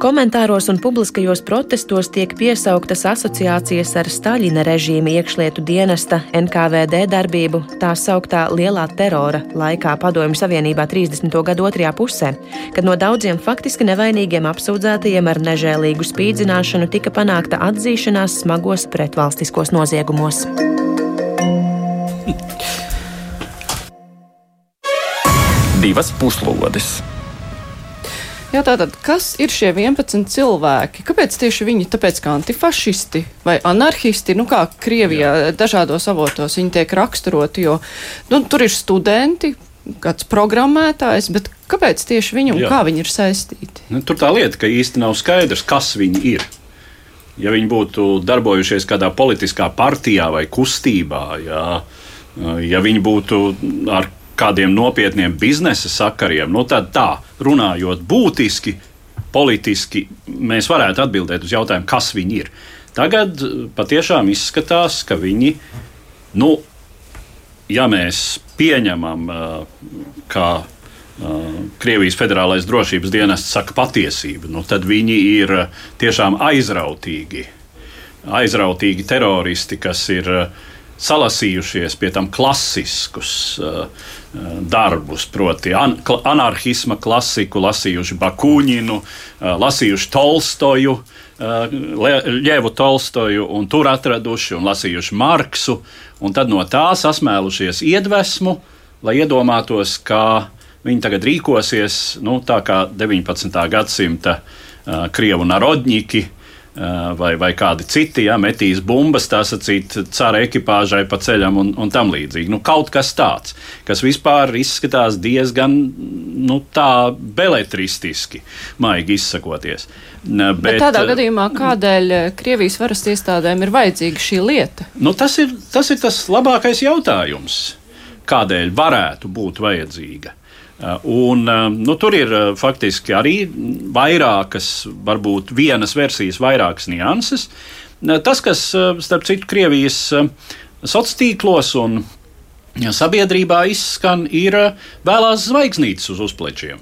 Komentāros un publiskajos protestos tiek piesauktas asociācijas ar Staļina režīma iekšlietu dienesta NKVD darbību. Tā tā sauktā lielā terora laikā Padomju Savienībā 30. gadu otrajā pusē, kad no daudziem faktiski nevainīgiem apsūdzētajiem ar nežēlīgu spīdzināšanu tika panākta atzīšanās smagos pretvalstiskos noziegumos. Divas puslodes! Jā, tātad, kas ir šie 11 cilvēki? Kāpēc tieši viņi? Tāpēc, kā antifašisti vai anarchisti, nu kā Krievijā Jā. dažādos avotos viņi tiek raksturoti, jo nu, tur ir studenti, kāds programmētājs, bet kāpēc tieši viņi un Jā. kā viņi ir saistīti? Nu, tur tā lieta, ka īsti nav skaidrs, kas viņi ir. Ja viņi būtu darbojušies kādā politiskā partijā vai kustībā, jā, ja viņi būtu ar kādiem nopietniem biznesa sakariem, nu tad tā, runājot būtiski, politiski, mēs varētu atbildēt uz jautājumu, kas viņi ir. Tagad patiešām izskatās, ka viņi, nu, ja mēs pieņemam, ka Krievijas Federālais drošības dienests saka patiesību, nu, tad viņi ir tiešām aizrautīgi. Aizrautīgi teroristi, kas ir salasījušies pie tam klasiskus uh, darbus, proti, an anarchisma klasiku, lasījuši Bakuņinu, uh, lasījuši Tolstoju, uh, Ļevu Tolstoju, un tur atraduši un lasījuši Marksu, un tad no tā sasmēlušies iedvesmu, lai iedomātos, ka viņi tagad rīkosies nu, tā kā 19. gadsimta uh, krievu narodņiki. Uh, vai, vai kādi citi, ja metīs bumbas, tā sacīt, cara ekipāžai pa ceļam un, un tam līdzīgi. Nu, kaut kas tāds, kas vispār izskatās diezgan nu, tā beletristiski, maigi izsakoties. Bet, Bet tādā gadījumā, kādēļ Krievijas varas iestādēm ir vajadzīga šī lieta? Nu, tas, ir, tas ir tas labākais jautājums. Kādēļ varētu būt vajadzīga? Uh, un, uh, nu, tur ir uh, faktiski arī vairākas, varbūt vienas versijas, vairākas nianses. Tas, kas, starp citu, Krievijas sociālos tīklos un sabiedrībā izskan, ir vēlās zvaigznītes uz uzplečiem.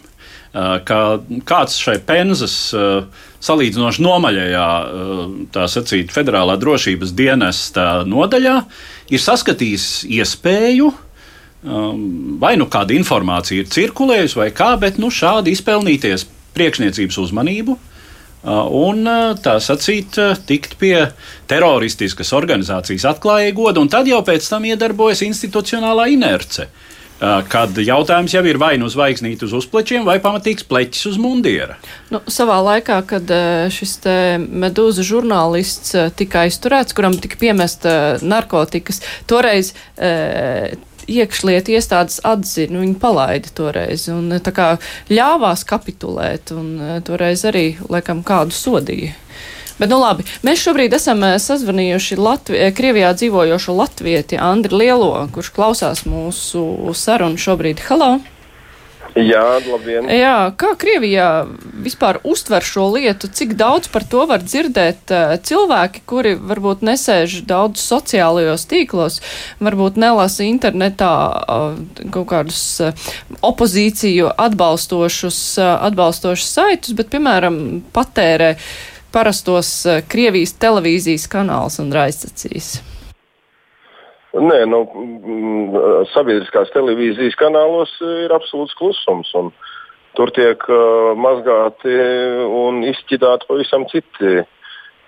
Kā kāds šai penzas salīdzinoši nomaļajā, tā sacīt, federālā drošības dienesta nodaļā ir saskatījis iespēju uh, Um, vai nu kāda informācija ir cirkulējusi, vai kā, bet nu, šādi izpelnīties priekšniecības uzmanību. Uh, un uh, tā sacīt, uh, tikt pie teroristiskas organizācijas atklājēja godu, un tad jau pēc tam iedarbojas institucionālā inerce. Kad jautājums jau ir vai nu zvaigznīte uz uzplečiem, vai pamatīgs pleķis uz mundiera. Nu, savā laikā, kad šis medūza žurnālists tika aizturēts, kuram tika piemesta narkotikas, toreiz iekšlietu iestādes atzina, viņi palaida toreiz un tā kā ļāvās kapitulēt un e, toreiz arī, laikam, kādu sodīja. Bet, nu labi, mēs šobrīd esam e, sazvanījuši Latvi e, Krievijā dzīvojošo latvieti Andri Lielo, kurš klausās mūsu sarunu šobrīd. Halo! Jā, labdien! Jā, kā Krievijā vispār uztver šo lietu, cik daudz par to var dzirdēt uh, cilvēki, kuri varbūt nesēž daudz sociālajos tīklos, varbūt nelasa internetā uh, kaut kādus uh, opozīciju atbalstošus, atbalstošus saitus, bet, piemēram, patērē parastos Krievijas televīzijas kanāls un raidstacijas? Nē, nu, sabiedriskās televīzijas kanālos ir absolūts klusums. Tur tiek uh, mazgāti un izķidāti pavisam citi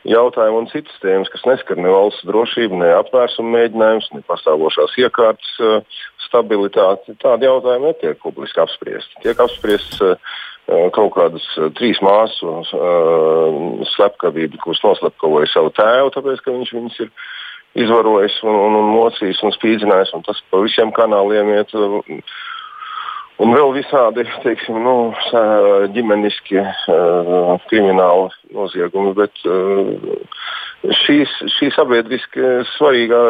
jautājumi un citas tēmas, kas neskar ne valsts drošību, ne apvērsuma mēģinājumus, ne pastāvošās iekārtas uh, stabilitāti. Tādi jautājumi netiek publiski apspriesti. Tiek apspriests uh, kaut kādas trīs māsu uh, slepkavības, kuras noslepkavoja savu tēvu, tāpēc ka viņš viņus ir izvarojis un, un, un mocījis un spīdzinājis. Un tas pa visiem kanāliem iet. Un vēl visādi teiksim, nu, ģimeniski krimināli noziegumi. Bet šīs, šī sabiedriski svarīgā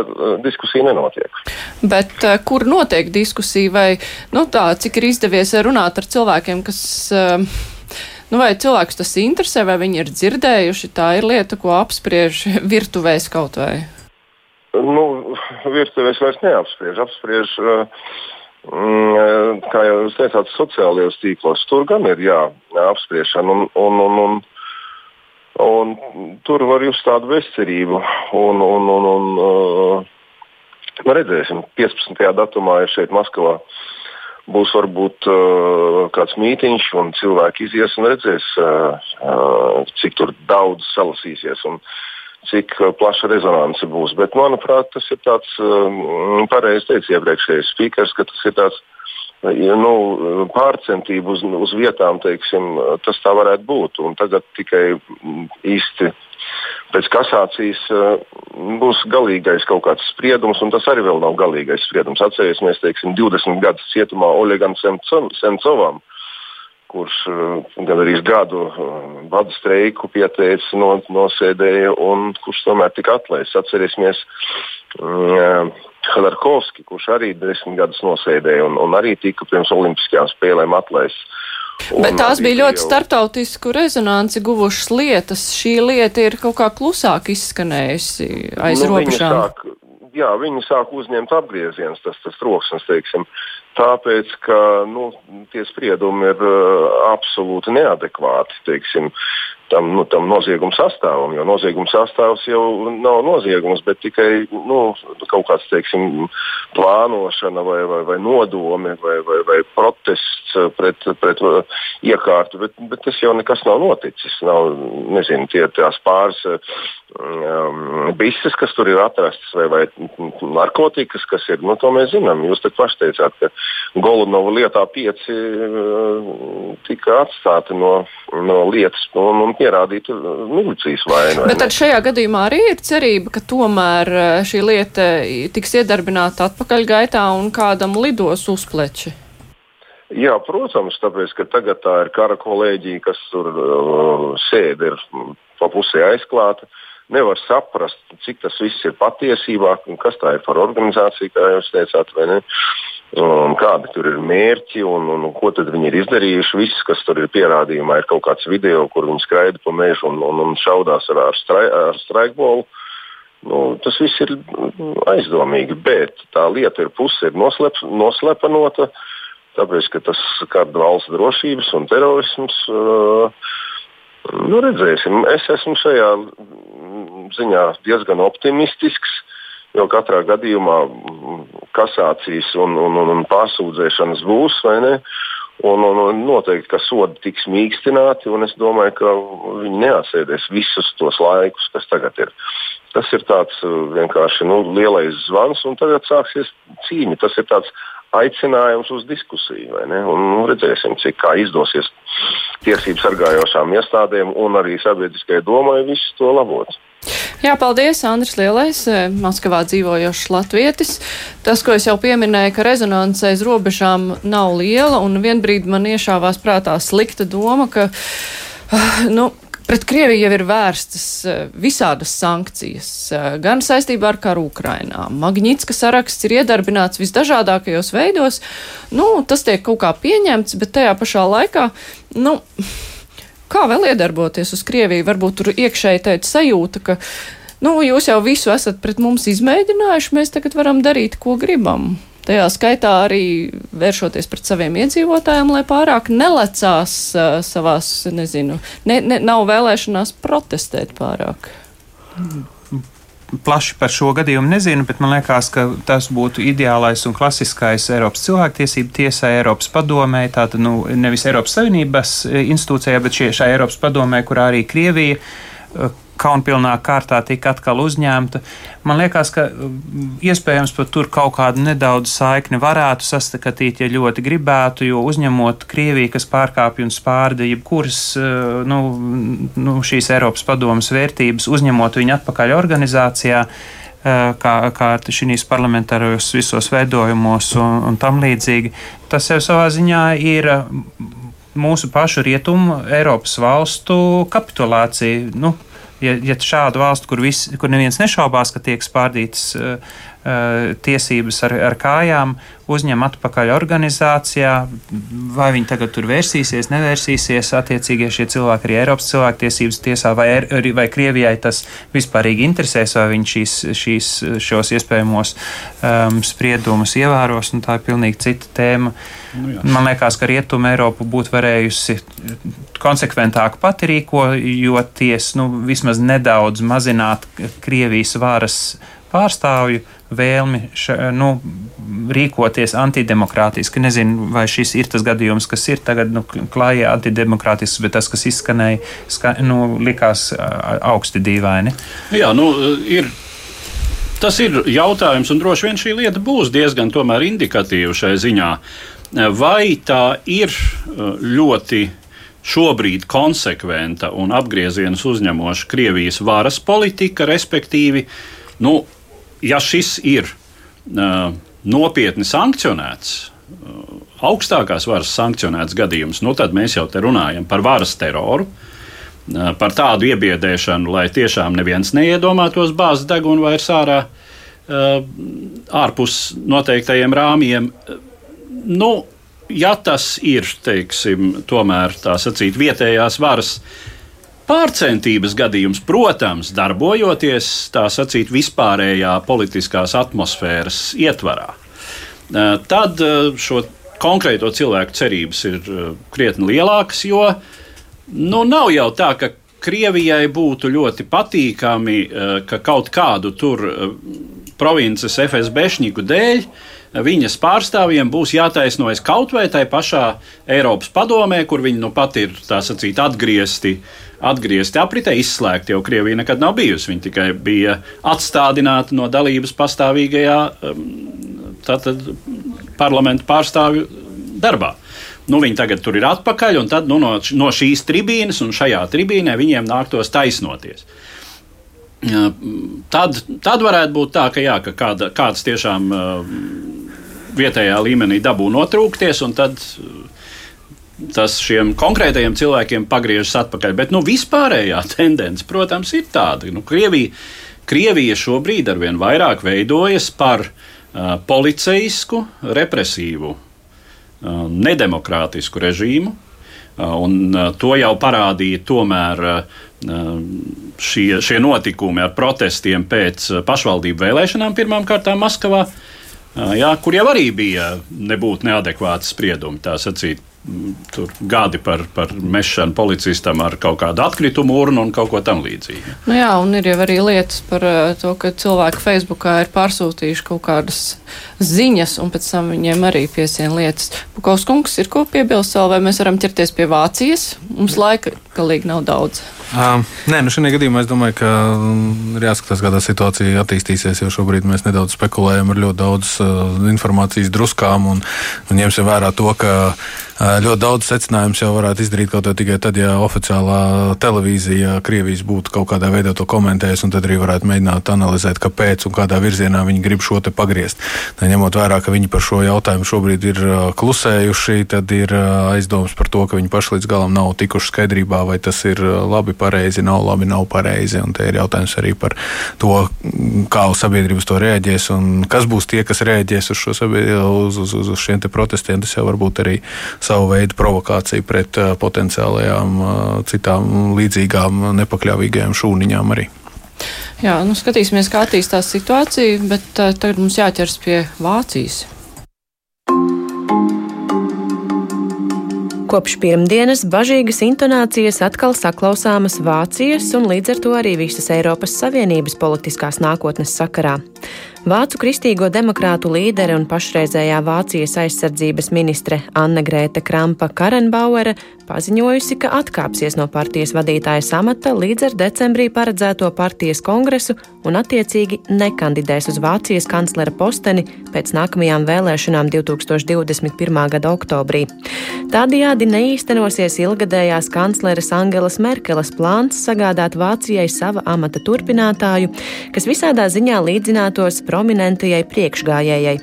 diskusija nenotiek. Bet kur notiek diskusija? Vai nu, tā, cik ir izdevies runāt ar cilvēkiem, kas. Nu, vai cilvēkus tas interesē, vai viņi ir dzirdējuši, tā ir lieta, ko apspriež *laughs* virtuvēs kaut vai? Nu, virtuvēs vairs neapspriež. Apspriež, mm, kā jau jūs teicāt, sociālajos tīklos. Tur gan ir jā, apspriešana. Un, un, un, un, un tur var just tādu bezcerību. Un, un, un, un, uh, redzēsim, 15. datumā ir šeit Maskavā. Būs varbūt uh, kāds mītīņš, un cilvēki izies un redzēs, uh, uh, cik daudz salasīsies. Un, uh, cik uh, plaša rezonance būs. Bet, manuprāt, tas ir tāds um, pareizi teicis iepriekšējais spīkers, ka tas ir tāds nu, pārcentību uz, uz vietām, teiksim, tas tā varētu būt. Un tagad tikai īsti pēc kasācijas būs galīgais kaut kāds spriedums, un tas arī vēl nav galīgais spriedums. Atcerēsimies, teiksim, 20 gadus cietumā Oļegam Sencovam, kurš gan arī gadu badu streiku pieteica, no, nosēdēja un kurš tomēr tika atlaists. Atcerēsimies, mm, Khadarkovski, kurš arī desmit gadus nosēdēja un, un arī tika pirms Olimpiskajām spēlēm atlaists. Un Bet tās bija ļoti jau... starptautisku rezonanci guvušas lietas. Šī lieta ir kaut kā klusāk izskanējusi aiz nu, robežām. Jā, viņi sāk uzņemt apgriezienus, tas, tas troksnis, teiksim, tāpēc, ka nu, tie spriedumi ir uh, absolūti neadekvāti. Teiksim, tam, nu, tam nozieguma sastāvam. Jo nozieguma sastāvs jau nav noziegums, bet tikai nu, kaut kāds teiksim, plānošana vai, vai, vai nodomi vai, vai, vai protests pret, pret iekārtu. Bet, bet tas jau nekas nav noticis. Nav nezinu, tie, tās pāris um, bises, kas tur ir atrastas, vai, vai narkotikas, kas ir. Nu, to mēs zinām. Jūs te paši teicāt, ka Golunova lietā pieci uh, tika atstāti no, no lietas. Un, un pierādītu milicijas vainu. Bet tad šajā gadījumā arī ir cerība, ka tomēr eh, šī lieta tiks iedarbināta atpakaļ gaitā un kādam lidos uz pleči. Jā, protams, tāpēc, ka tagad tā ir kara kolēģija, kas tur uh, sēž, ir pa pusē aizklāta. Nevar saprast, cik tas viss ir patiesībā, un kas tā ir par organizāciju, kā jūs teicāt, vai ne. Um, kādi tur ir mērķi un, un, un ko viņi ir izdarījuši. Viss, kas tur ir pierādījumā, ir kaut kāds video, kur viņi skraida pa mežu un, un, un šaudās ar, ar, strai, ar straikbolu. Nu, tas viss ir aizdomīgi, bet tā lieta ir puse ir noslep, noslepenota, tāpēc ka tas skar valsts drošības un terorisms. Uh, nu, redzēsim. Es esmu šajā ziņā diezgan optimistisks. Jo katrā gadījumā kasācijas un, un, un, un pārsūdzēšanas būs, vai ne? Un, un, un noteikti, ka sodi tiks mīkstināti, un es domāju, ka viņi neatsēdēs visus tos laikus, kas tagad ir. Tas ir tāds uh, vienkārši nu, lielais zvans, un tagad sāksies cīņa. Tas ir tāds aicinājums uz diskusiju. Un, nu, redzēsim, cik izdosies tiesību sargājošām iestādēm un arī sabiedriskajai domai visu to labot. Jā, paldies, Andris Lielais, eh, Maskavā dzīvojošs latvietis. Tas, ko es jau pieminēju, ka rezonance aiz robežām nav liela, un vienbrīd man iešāvās prātā slikta doma, ka, ah, nu, Pret Krieviju jau ir vērstas eh, visādas sankcijas, eh, gan saistībā ar karu Ukrainā. Magnitska saraksts ir iedarbināts visdažādākajos veidos. Nu, tas tiek kaut kā pieņemts, bet tajā pašā laikā, nu, Kā vēl iedarboties uz Krieviju? Varbūt tur iekšēji teica sajūta, ka nu, jūs jau visu esat pret mums izmēģinājuši, mēs tagad varam darīt, ko gribam. Tajā skaitā arī vēršoties pret saviem iedzīvotājiem, lai pārāk nelecās uh, savās, nezinu, ne, ne, nav vēlēšanās protestēt pārāk. Mm plaši par šo gadījumu nezinu, bet man liekas, ka tas būtu ideālais un klasiskais Eiropas cilvēktiesību tiesai, Eiropas padomē, tātad nu, nevis Eiropas Savienības institūcijā, bet šie, šai Eiropas padomē, kurā arī Krievija kaunpilnā kārtā tika atkal uzņemta. Man liekas, ka mm, iespējams pat tur kaut kādu nedaudz saikni varētu sastatīt, ja ļoti gribētu, jo uzņemot Krieviju, kas pārkāpj un spārda jebkuras eh, nu, nu, šīs Eiropas padomas vērtības, uzņemot viņu atpakaļ organizācijā eh, kā, kā šīs parlamentāros visos veidojumos un, un tam līdzīgi. Tas jau savā ziņā ir mūsu pašu rietumu Eiropas valstu kapitulācija. Nu, ja, ja šādu valstu, kur, vis, kur neviens nešaubās, ka tiek spārdītas uh, tiesības ar, ar kājām, uzņem atpakaļ organizācijā, vai viņi tagad tur vērsīsies, nevērsīsies, attiecīgie šie cilvēki arī Eiropas cilvēktiesības tiesā, vai, vai Krievijai tas vispārīgi interesēs, vai viņi šīs, šīs, šos iespējamos um, spriedumus ievēros, un tā ir pilnīgi cita tēma. Nu, jā. Man liekas, ka Rietuma Eiropa būtu varējusi konsekventāk pati rīkojoties, nu, vismaz nedaudz mazināt Krievijas varas pārstāvju vēlmi ša, nu, rīkoties antidemokrātiski. Nezinu, vai šis ir tas gadījums, kas ir tagad nu, klājā antidemokrātisks, bet tas, kas izskanēja, ska, nu, likās augsti dīvaini. Jā, nu, ir. Tas ir jautājums, un droši vien šī lieta būs diezgan indikatīva šai ziņā. Vai tā ir ļoti šobrīd konsekventa un apgriezienus uzņemoša Krievijas varas politika, respektīvi, nu, ja šis ir uh, nopietni sankcionēts, uh, augstākās varas sankcionēts gadījums, nu, tad mēs jau te runājam par varas teroru. Uh, par tādu iebiedēšanu, lai tiešām neviens neiedomātos bāzes degunu vairs ārā, uh, ārpus noteiktajiem rāmjiem. Nu, ja tas ir, teiksim, tomēr tā sacīt, vietējās varas pārcentības gadījums, protams, darbojoties tā sacīt vispārējā politiskās atmosfēras ietvarā, eh, tad eh, šo konkrēto cilvēku cerības ir eh, krietni lielākas, jo nu, nav jau tā, ka Krievijai būtu ļoti patīkami, ka kaut kādu tur provinces FSBšņiku dēļ viņas pārstāvjiem būs jātaisnojas kaut vai tai pašā Eiropas padomē, kur viņi nu pat ir sacīt, atgriezti. Atgriezti apritē, izslēgti jau Krievija nekad nav bijusi. Viņa tikai bija atstādināta no dalības pastāvīgajā um, tātad, parlamentu pārstāvju darbā. Nu, viņi tagad tur ir atpakaļ, un tad nu, no, no šīs tribīnes un šajā tribīnē viņiem nāktos taisnoties. Tad, tad varētu būt tā, ka, jā, ka kāda, kāds tiešām vietējā līmenī dabū notrūkties, un tad uh, tas šiem konkrētajiem cilvēkiem pagriežas atpakaļ. Bet nu, vispārējā *laughs* tendence, protams, ir tāda, ka nu, Krievija, Krievija šobrīd arvien vairāk veidojas par uh, policijisku, represīvu, uh, nedemokrātisku režīmu. Uh, un, uh, to jau parādīja tomēr uh, šie, šie notikumi ar protestiem pēc pašvaldību vēlēšanām pirmām kārtām Maskavā. Uh, jā, kur jau arī bija nebūtu neadekvāti spriedumi. Tā sacīt, tur gadi par, par mešanu policistam ar kaut kādu atkritumu urnu un kaut ko tam līdzīgu. Nu jā, un ir jau arī lietas par to, ka cilvēki Facebookā ir pārsūtījuši kaut kādas ziņas, un pēc tam viņiem arī piesien lietas. Bukaus kungs ir ko piebilst vēl, vai mēs varam ķerties pie Vācijas? Mums laika galīgi nav daudz. Uh, nē, nu šajā gadījumā es domāju, ka mm, ir jāskatās, kā tā situācija attīstīsies. Jo šobrīd mēs nedaudz spekulējam ar ļoti daudz uh, informācijas druskām un, un ņemsim vērā to, ka ļoti daudz secinājumus jau varētu izdarīt kaut kā tikai tad, ja oficiālā televīzija Krievijas būtu kaut kādā veidā to komentējusi, un tad arī varētu mēģināt analizēt, kāpēc un kādā virzienā viņi grib šo te pagriezt. Tā, ņemot vērā, ka viņi par šo jautājumu šobrīd ir klusējuši, tad ir aizdoms par to, ka viņi paši līdz galam nav tikuši skaidrībā, vai tas ir labi pareizi, nav labi, nav pareizi. Un te ir jautājums arī par to, kā sabiedrības to reaģēs un kas būs tie, kas reaģēs uz, uz, uz, uz, uz šiem protestiem. Tas jau var būt arī savu veidu provokācija pret uh, potenciālajām uh, citām līdzīgām nepakļāvīgajām šūniņām arī. Jā, nu skatīsimies, kā attīstās situācija, bet uh, tagad mums jāķers pie Vācijas. Kopš pirmdienas bažīgas intonācijas atkal saklausāmas Vācijas un līdz ar to arī visas Eiropas Savienības politiskās nākotnes sakarā. Vācu kristīgo demokrātu līdere un pašreizējā Vācijas aizsardzības ministre Anne Grēte Krampa Karenbauere paziņojusi, ka atkāpsies no partijas vadītāja amata līdz ar decembrī paredzēto partijas kongresu un attiecīgi nekandidēs uz Vācijas kanclera posteni pēc nākamajām vēlēšanām 2021. gada oktobrī. Tādējādi neīstenosies ilgadējās kancleres Angelas Merkeles plāns sagādāt Vācijai sava amata turpinātāju, kas visādā ziņā līdzinātos prominentajai priekšgājējai.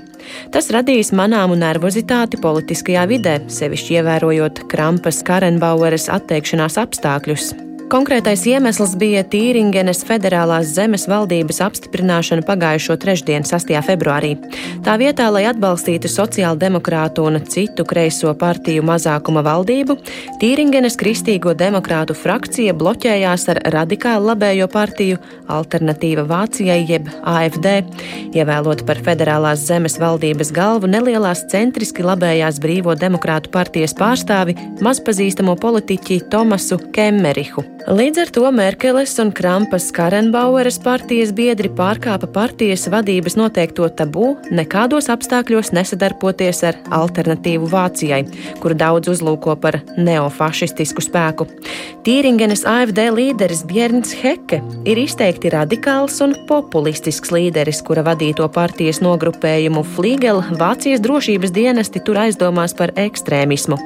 Tas radīs manāmu nervozitāti politiskajā vidē, sevišķi ievērojot Krampas Karenbaueres atteikšanās apstākļus. Konkrētais iemesls bija Tīringenes federālās zemes valdības apstiprināšana pagājušo trešdienu, 6. februārī. Tā vietā, lai atbalstītu sociāldemokrātu un citu kreiso partiju mazākuma valdību, Tīringenes kristīgo demokrātu frakcija bloķējās ar radikālu labējo partiju Alternatīva Vācijai jeb AFD, ievēlot par federālās zemes valdības galvu nelielās centriski labējās brīvo demokrātu partijas pārstāvi mazpazīstamo politiķi Tomasu Kemmerihu. Līdz ar to Merkeles un Krampas Karenbaueres partijas biedri pārkāpa partijas vadības noteikto tabū nekādos apstākļos nesadarboties ar alternatīvu Vācijai, kuru daudz uzlūko par neofašistisku spēku. Tīringenes AFD līderis Bjērns Heke ir izteikti radikāls un populistisks līderis, kura vadīto partijas nogrupējumu Flīgela Vācijas drošības dienesti tur aizdomās par ekstrēmismu.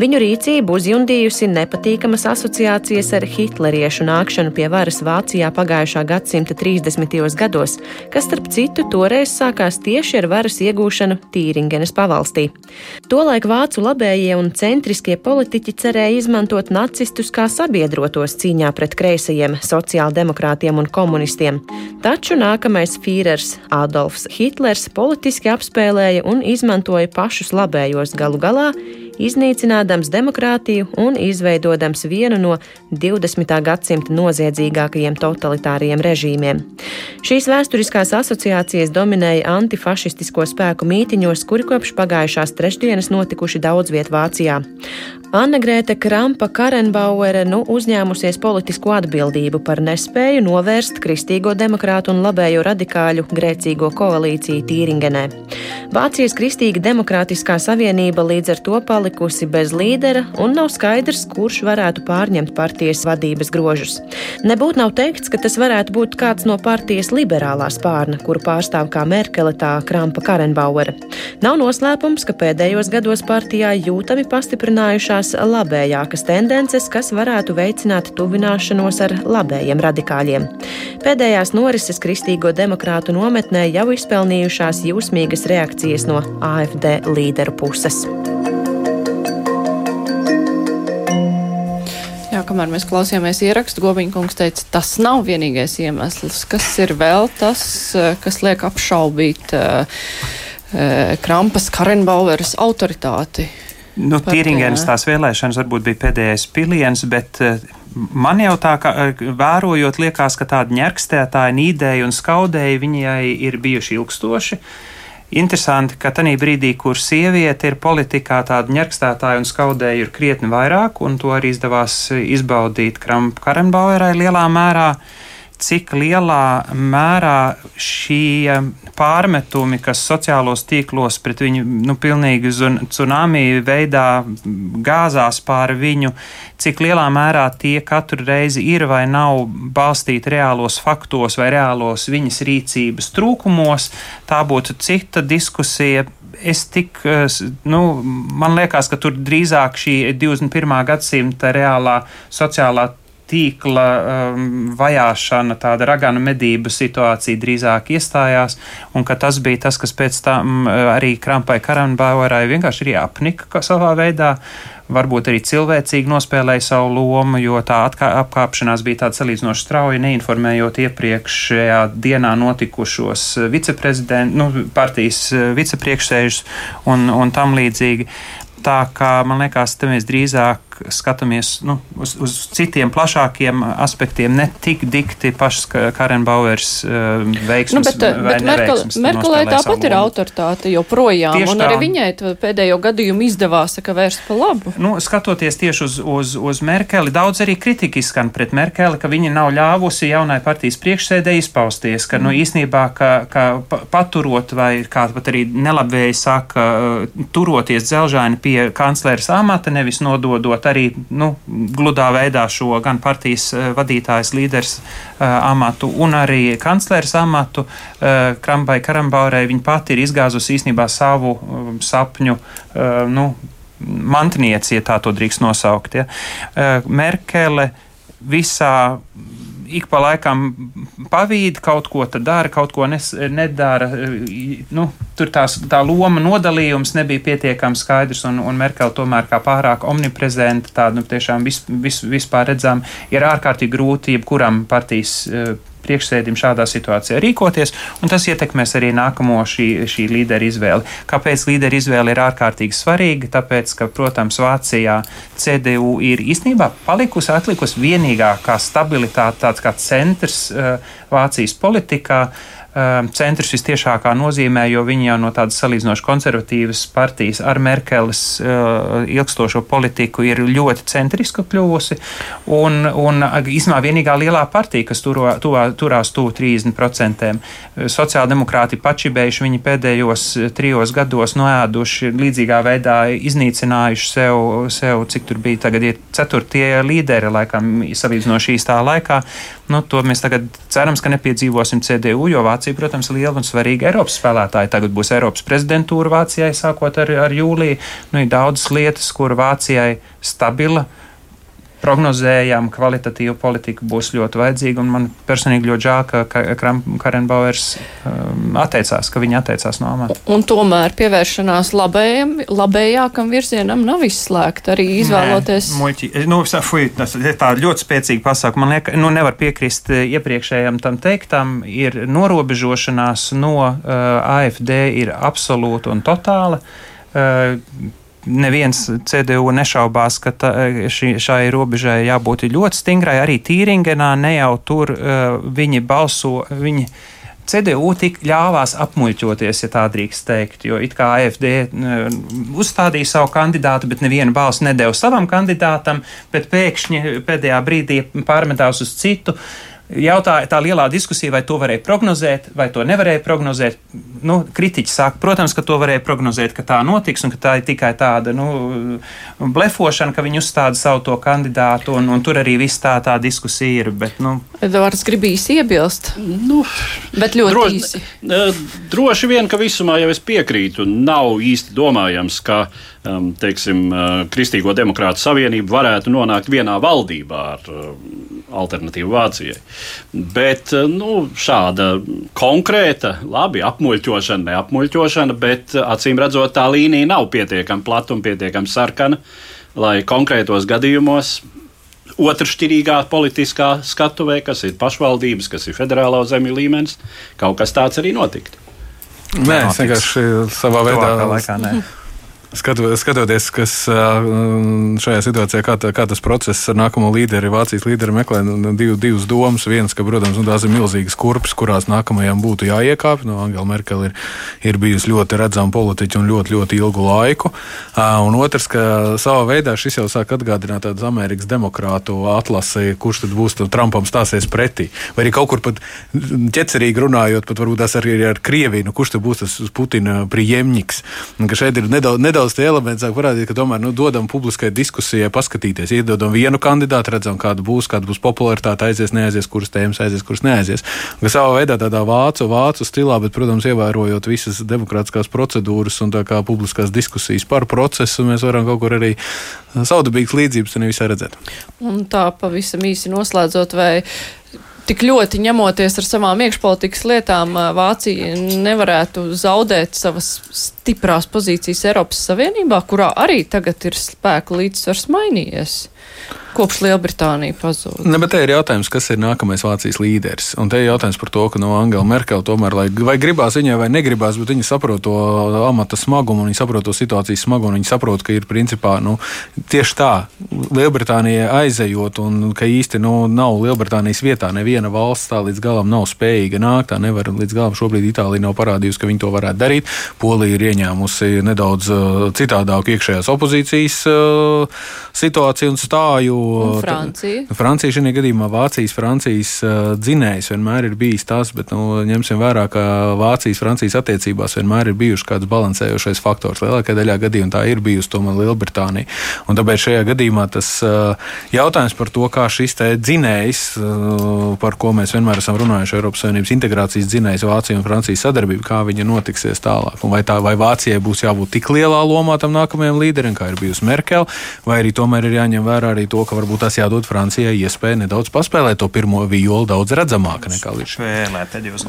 Viņu rīcību uzjundījusi nepatīkamas asociācijas ar hitleriešu nākšanu pie varas Vācijā pagājušā gadsimta 30. gados, kas, starp citu, toreiz sākās tieši ar varas iegūšanu Tīringenes pavalstī. Tolaik vācu labējie un centriskie politiķi cerēja izmantot nacistus kā sabiedrotos cīņā pret kreisajiem sociāldemokrātiem un komunistiem, taču nākamais Führers Adolfs Hitlers politiski apspēlēja un izmantoja pašus labējos galu galā iznīcinādams demokrātiju un izveidodams vienu no 20. gadsimta noziedzīgākajiem totalitāriem režīmiem. Šīs vēsturiskās asociācijas dominēja antifašistisko spēku mītiņos, kuri kopš pagājušās trešdienas notikuši daudz viet Vācijā. Anna Grēte Krampa Karenbauere nu uzņēmusies politisko atbildību par nespēju novērst kristīgo demokrātu un labējo radikāļu grēcīgo koalīciju Tīringenē. Vācijas Kristīga Demokrātiskā savienība līdz ar to palikusi bez līdera un nav skaidrs, kurš varētu pārņemt partijas vadības grožus. Nebūtu nav teikts, ka tas varētu būt kāds no partijas liberālā spārna, kuru pārstāv kā Merkele tā Krampa Karenbauere. Nav noslēpums, ka pēdējos gados partijā jūtami pastiprinājušās parādījās labējākas tendences, kas varētu veicināt tuvināšanos ar labējiem radikāļiem. Pēdējās norises kristīgo demokrātu nometnē jau izpelnījušās jūsmīgas reakcijas no AFD līderu puses. Jā, kamēr mēs klausījāmies ierakstu, Gobiņkungs teica, tas nav vienīgais iemesls. Kas ir vēl tas, kas liek apšaubīt uh, Krampas Karenbaueras autoritāti? Nu, Tīringenes tās vēlēšanas varbūt bija pēdējais piliens, bet eh, man jau tā kā eh, vērojot, liekas, ka tādi ņerkstētāji, nīdēji un skaudēji viņai ir bijuši ilgstoši. Interesanti, ka tajā brīdī, kur sieviete ir politikā, tāda ņerkstētāja un skaudēja ir krietni vairāk, un to arī izdevās izbaudīt Karenbauerai lielā mērā. Uh, cik lielā mērā šie pārmetumi, kas sociālos tīklos pret viņu nu, pilnīgi tsunami veidā gāzās pāri viņu, cik lielā mērā tie katru reizi ir vai nav balstīti reālos faktos vai reālos viņas rīcības trūkumos, tā būtu cita diskusija. Es tik, nu, man liekas, ka tur drīzāk šī 21. gadsimta reālā sociālā tīkla um, vajāšana, tāda raganu medību situācija drīzāk iestājās, un ka tas bija tas, kas pēc tam uh, arī Krampai Karanbauerai vienkārši ir apnika savā veidā. Varbūt arī cilvēcīgi nospēlēja savu lomu, jo tā apkāpšanās bija tāda salīdzinoši strauja, neinformējot iepriekšējā dienā notikušos viceprezidentu, nu, partijas uh, vicepriekšsēžus un, un tam līdzīgi. Tā kā man liekas, te mēs drīzāk skatāmies nu, uz, uz citiem plašākiem aspektiem, ne tik dikti pašas Karenbauers uh, veiksmes. Nu, bet bet Merkel, Merkelē tāpat ir autoritāte joprojām, tieši un tā. arī viņai pēdējo gadījumu izdevās ka vērst pa labu. Nu, skatoties tieši uz, uz, uz Merkeli, daudz arī kritika izskan pret Merkeli, ka viņa nav ļāvusi jaunai partijas priekšsēdē izpausties, ka nu, īsnībā, ka, ka paturot vai kā pat arī nelabvēji saka, turoties dzelžaini pie kanclēras amata, nevis nododot arī nu, gludā veidā šo gan partijas eh, vadītājas līderis uh, amatu un arī kanclers amatu. Uh, Krampai Karambaurai viņa pati ir izgāzusi īstenībā savu sapņu. Nu, Mantinieci, ja tā to drīkst nosaukt. Ja. Merkele visā ik pa laikam pavīd, kaut ko dara, kaut ko nes, nedara. Nu, tur tās, tā loma nodalījums nebija pietiekami skaidrs, un, un Merkel tomēr kā pārāk omniprezenta, tāda nu, tiešām vis, vis, vispār redzama, ir ārkārtīgi grūti jebkuram partijas priekšsēdim šādā situācijā rīkoties, un tas ietekmēs arī nākamo šī, šī līderu izvēli. Kāpēc līderu izvēle ir ārkārtīgi svarīga? Tāpēc, ka, protams, Vācijā CDU ir īstenībā palikusi, atlikusi vienīgā kā stabilitāte, tāds kā centrs uh, Vācijas politikā. um, centrs vistiešākā nozīmē, jo viņi jau no tādas salīdzinoši konservatīvas partijas ar Merkeles uh, ilgstošo politiku ir ļoti centriska kļuvusi. Un, un īstenībā vienīgā lielā partija, kas turo, tuvā, turās tuvu 30%. Sociāldemokrāti pačibējuši viņi pēdējos trijos gados noēduši līdzīgā veidā iznīcinājuši sev, sev cik tur bija tagad ir ceturtie līderi, laikam, salīdzinoši īstā laikā. Nu, to mēs tagad cerams, ka nepiedzīvosim CDU, jo Vācija, protams, liela un svarīga Eiropas spēlētāja. Tagad būs Eiropas prezidentūra Vācijai, sākot ar, ar jūliju. Nu, ir daudzas lietas, kur Vācijai stabila prognozējām, kvalitatīva politika būs ļoti vajadzīga. Man personīgi ļoti žēl, ka Karen Bauers um, atteicās, ka viņa atteicās no amata. Un tomēr pievēršanās labējam, labējākam virzienam nav izslēgta arī izvēloties. Nē, muļķi, nu, fuj, tas ir tā ļoti spēcīgi pasākumi. Man liekas, nu, nevar piekrist eh, iepriekšējam tam teiktam. Ir norobežošanās no uh, AFD ir absolūta un totāla. Uh, neviens CDU nešaubās, ka tā, šī, šai robežai jābūt ļoti stingrai. Arī Tīringenā ne jau tur uh, viņi balso. Viņi, CDU tik ļāvās apmuļķoties, ja tā drīkst teikt, jo it kā AFD uh, uzstādīja savu kandidātu, bet nevienu balsu nedēļu savam kandidātam, bet pēkšņi pēdējā brīdī pārmetās uz citu. Uh, Jautāja tā lielā diskusija, vai to varēja prognozēt, vai to nevarēja prognozēt. Nu, kritiķi saka, protams, ka to varēja prognozēt, ka tā notiks, un ka tā ir tikai tāda nu, blefošana, ka viņi uzstāda savu to kandidātu, un, un tur arī viss tā, tā diskusija ir. Bet, nu. Edvards gribīs iebilst, nu, bet ļoti droši, īsi. Droši vien, ka visumā jau es piekrītu, nav īsti domājams, ka um, teiksim, uh, Kristīgo demokrātu savienība varētu nonākt vienā valdībā ar alternatīvu Vācijai. Bet eh, nu, šāda konkrēta, labi, apmuļķošana, neapmuļķošana, bet eh, acīm redzot, tā līnija nav pietiekami plata un pietiekami sarkana, lai konkrētos gadījumos otršķirīgā politiskā skatuvē, kas ir pašvaldības, kas ir federālā zemju līmenis, kaut kas tāds arī notiktu. Nē, es vienkārši savā veidā. Laikā, *laughs* Skatu, skatoties, kas šajā situācijā, kā, tā, kā tas process ar nākamo līderi, Vācijas līderi meklē nu, nu, div, divas domas. Viens, ka, protams, nu, tās ir milzīgas kurpes, kurās nākamajām būtu jāiekāpj. Nu, Angela Merkel ir, ir bijusi ļoti redzama politiķa un ļoti, ļoti ilgu laiku. Un otrs, ka savā veidā šis jau sāk atgādināt tādu Amerikas demokrātu atlasi, kurš tad būs tad Trumpam stāsies pretī. Vai arī kaut kur pat ķecerīgi runājot, pat varbūt tas arī ar Krieviju, nu, kurš tad būs tas Putina priemnieks. Šeit ir nedaudz, nedaudz nedaudz tie elementi sāk parādīt, ka tomēr nu, dodam publiskai diskusijai, paskatīties, iedodam vienu kandidātu, redzam, kāda būs, kāda būs popularitāte, aizies, neaizies, kuras tēmas aizies, kuras neaizies. Gan savā veidā tādā vācu, vācu stilā, bet, protams, ievērojot visas demokrātiskās procedūras un tā kā publiskās diskusijas par procesu, mēs varam kaut kur arī saudabīgas līdzības un visai redzēt. Un tā pavisam īsi noslēdzot, vai tik ļoti ņemoties ar savām iekšpolitikas lietām, Vācija nevarētu zaudēt savas stiprās pozīcijas Eiropas Savienībā, kurā arī tagad ir spēku līdzsvars mainījies kopš Lielbritānija pazūd. Ne, bet te ir jautājums, kas ir nākamais Vācijas līderis. Un te ir jautājums par to, ka no Angela Merkel tomēr, lai, vai gribās viņai vai negribās, bet viņa saprot to amata smagumu, viņa saprot to situācijas smagumu, viņa saprot, ka ir principā nu, tieši tā, Lielbritānijai aizejot, un ka īsti nu, nav Lielbritānijas vietā neviena valsts tā līdz galam nav spējīga nākt, tā nevar līdz galam. Šobrīd Itālija nav parādījusi, ka viņi to varētu darīt. Polija ir ieņēmusi nedaudz uh, citādāku iekšējās opozīcijas uh, situāciju un stāju Un Francija. Tā, Francija šajā gadījumā Vācijas, Francijas uh, dzinējs vienmēr ir bijis tas, bet nu, ņemsim vērā, ka Vācijas, Francijas attiecībās vienmēr ir bijuši kāds balansējošais faktors. Lielākajā daļā gadījumā tā ir bijusi tomēr Lielbritānija. Un tāpēc šajā gadījumā tas uh, jautājums par to, kā šis dzinējs, uh, par ko mēs vienmēr esam runājuši, Eiropas Savienības integrācijas dzinējs, Vācija un Francijas sadarbība, kā viņa notiksies tālāk. Un vai, tā, vai Vācijai būs jābūt tik lielā lomā tam nākamajam līderim, kā ir bijusi Merkel, vai arī tomēr ir jāņem vērā arī to, ka varbūt tas jādod Francijai iespēja nedaudz paspēlēt to pirmo violu daudz redzamāk nekā līdz šim. Vēlēt, tad jūs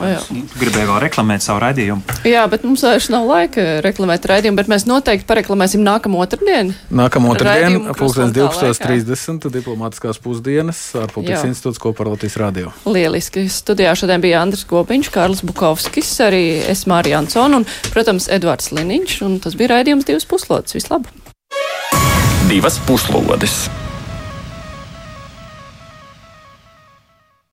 gribējāt vēl reklamēt savu raidījumu. Jā, bet mums vairs nav laika reklamēt raidījumu, bet mēs noteikti pareklamēsim nākamo otrdienu. Nākamā otrdiena, pulkstens 12.30, diplomātiskās pusdienas, ārpolitikas institūts kopā ar Latvijas radio. Lieliski. Studijā šodien bija Andris Gobiņš, Kārlis Bukovskis, arī es Mārija Ansona un, protams, Edvards Liniņš, un tas bija raidījums divas puslodes. Vislabāk! Divas puslodes!